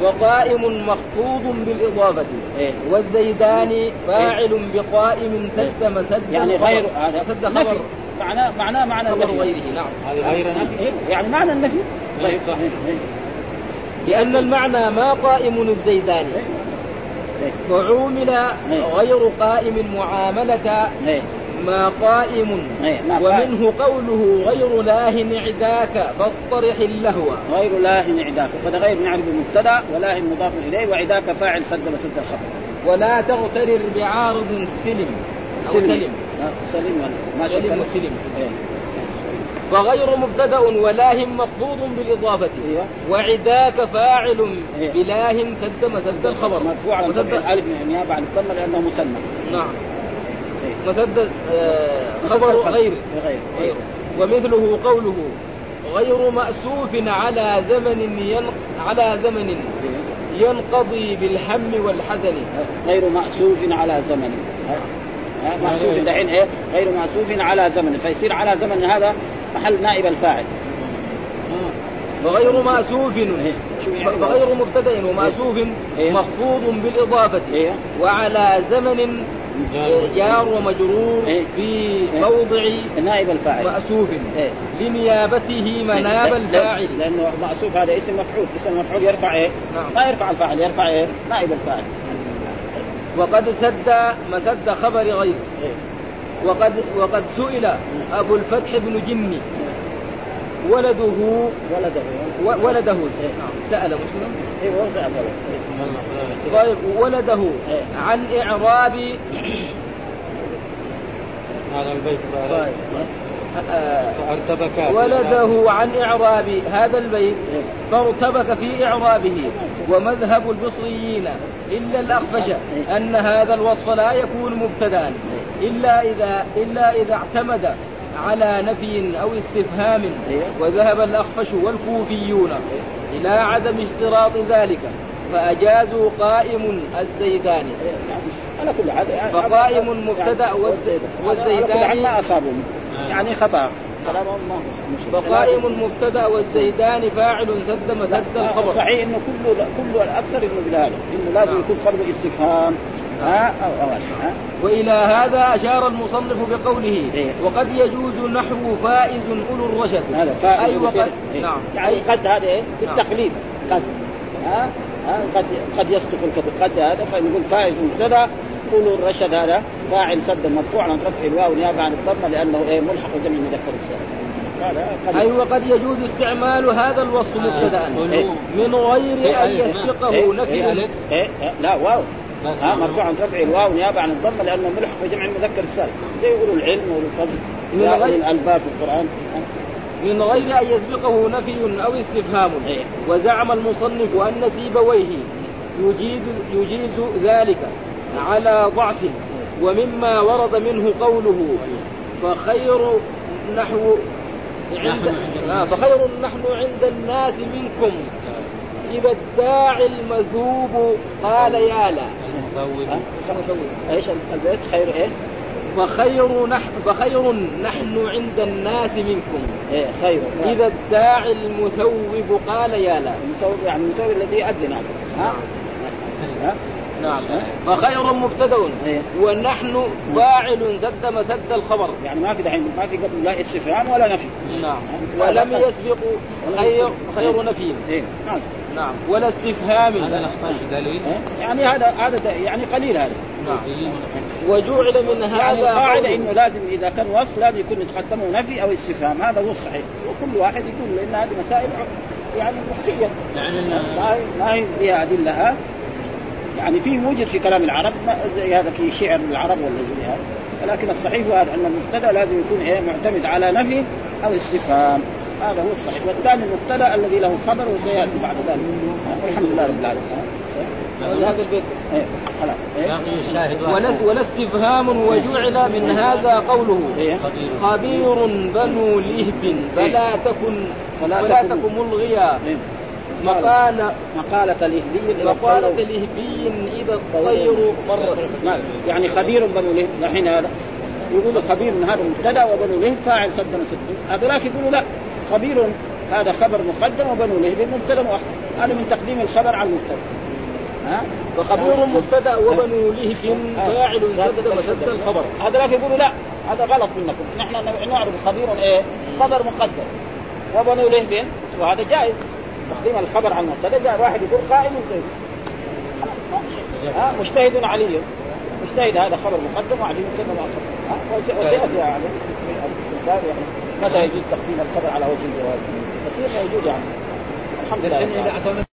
وقائم مخفوض بالإضافة إيه. والزيدان فاعل بقائم سد مسد يعني. غير هذا نفي خبر معناه معناه معنى النفي. غيره نعم. هذه غير نفي. يعني معنى النفي. طيب،. إيه، إيه، لأن المعنى ما قائم الزيدان. إيه. فعومل إيه. غير قائم معاملة. ما قائم. ومنه قوله غير لاه عداك فاطرح اللهو. غير لاه عداك. فده غير نعرف مبتدا ولاه مضاف إليه وعداك فاعل سد مسد الخبر. ولا تغترر بعارض سلم سلم سلم ما سلم إيه. فغير مبتدأ ولاه مخفوض بالإضافة. أيوه. وعداك فاعل إيه. بلاه سد مسد الخبر. مرفوع مسد الالف نيابه عن الضمة لأنه مثنى نعم. إيه. مسد آه، خبر الخبر. غير. غير. غير ومثله قوله غير مأسوف على زمن ين... على زمن إيه. ينقضي بالهم والحزن. غير مأسوف على زمن. ها، مأسوف دحين إيه غير مأسوف على زمن فيصير على زمن هذا محل نائب الفاعل وغير مأسوف شو يعني؟ فغير مبتدأ ومأسوف إيه. مخفوض بالإضافة إيه. وعلى زمن جار ومجرور إيه. في إيه. موضع نائب الفاعل مأسوف إيه. لنيابته مناب الفاعل لأنه مأسوف هذا اسم مفعول اسم مفعول يرفع إيه؟ نعم. ما يرفع الفاعل يرفع إيه؟ نائب الفاعل وقد سد مسد خبر غير إيه. وقد وقد سئل أبو الفتح بن جني ولده ولده ولده سأل مسلم سأل ولده. طيب ولده إيه. عن إعراب هذا البيت طيب. فارتبك ولده عن إعراب هذا البيت إيه. فارتبك في إعرابه ومذهب البصريين إلا الأخفش. أن هذا الوصف لا يكون مبتدا إلا إذا إلا إذا اعتمد على نفي أو استفهام إيه. وذهب الأخفش والكوفيون إلى عدم اشتراط ذلك فأجازوا قائم الزيداني يعني على كل حال يعني فقائم مبتدأ يعني والزيد- على كل حال ما أصابهم يعني خطأ. كلامهم فقائم مبتدأ والزيدان فاعل سد مسد الخبر. صحيح إنه كله كله الأكثر إنه بهذا إنه لازم نعم. يكون قبله استفهام. ها؟ أو أو ها؟ وإلى هذا أشار المصنف بقوله إيه. وقد يجوز نحو فائز أولو الرشد. هذا فائز أي وقد إيه. نعم. يعني قد هذا إيه؟ نعم. بالتقليد. قد. ها؟ ها؟ قد قد يصدق الكذب قد هذا فنقول فائز مبتدأ قولوا الرشد هذا فاعل سد مرفوع عن رفع الواو نيابة عن الضمة لأنه إيه ملحق جمع مذكر السالم هذا قد أي وقد يجوز استعمال هذا الوصف مبتدأ. إيه. من غير في أن ألف. يسبقه إيه. نفي. إيه إيه، لا واو. ها مرفوع عن رفع الواو نيابة عن الضمة لأنه ملحق بجمع المذكر السالم زي يقولوا العلم والفضل. من غير- الألباب في القرآن. من غير أن يسبقه نفي أو استفهام. إيه. وزعم المصنف أن سيبويه. يجيز يجيز ذلك. على ضعف ومما ورد منه قوله فخير نحو عند آه، فخير نحن عند الناس منكم. إذا الداعي المذوب قال يا لا؟ إيش البيت؟ خير إيه؟ فخير نحن فخير نحن عند الناس منكم. إيه خير. إذا الداعي المثوب قال يا لا. المسوي يعني المسوي الذي يؤذن ها؟ ها؟ نعم. فخير مبتدأ. إيه. ونحن فاعل سد مسد الخبر. يعني ما في دحين ما في قبل لا استفهام ولا نفي. نعم. ولم يسبق خير خير نفي. إيه. نعم. نعم. ولا استفهام. هذا دليل. إيه؟ يعني هذا هذا يعني قليل هذا. نعم. وجعل من يعني هذا القاعده قول- إنه لازم إذا كان وصف لازم يكون يتقدمه نفي أو استفهام. هذا هو الصحيح. وكل واحد يقول لأن هذه مسائل يعني مخفية. يعني ما هي- ما هي فيها أدلة ها؟ يعني في موجود في كلام العرب ما- زي هذا في شعر العرب ولا زي هذا. ولكن الصحيح هو هذا أن المبتدأ لازم يكون إيه معتمد على نفي أو استفهام. هذا هو الصحيح. والثاني المبتدأ الذي له خبر وسيأتي بعد ذلك. الحمد لله رب العالمين. هذا البيت. إيه، إيه. وجعل من هذا قوله. إيه. خبير. بنو لهب. فلا تكن فلا تكن ملغيا. مقال مقالة. الإهلي إلى مقالة الطير. لهبي إذا الطير مرت. يعني خبير بنو لهب الحين هذا. يقول خبير هذا مبتدا وبنو لهب فاعل صد مسد هذولاك يقولوا لا خبير هذا خبر مقدم وبنو لهب مبتدأ مؤخر. هذا من تقديم الخبر على المبتدأ. ها؟ فخبير مبتدأ وبنو لهب فاعل سدد مسد الخبر. هذولاك يقولوا لا هذا غلط منكم. نحن نعرف خبير إيه؟ خبر مقدم. وبنو لهب وهذا جائز. تقديم الخبر على المبتدا جاء واحد يقول قائم زيد ها مجتهد علي. مجتهد هذا خبر مقدم وعلي وس- وسياتي يعني متى يجوز تقديم الخبر على وجه الجواز؟ كثير موجود يعني. الحمد لله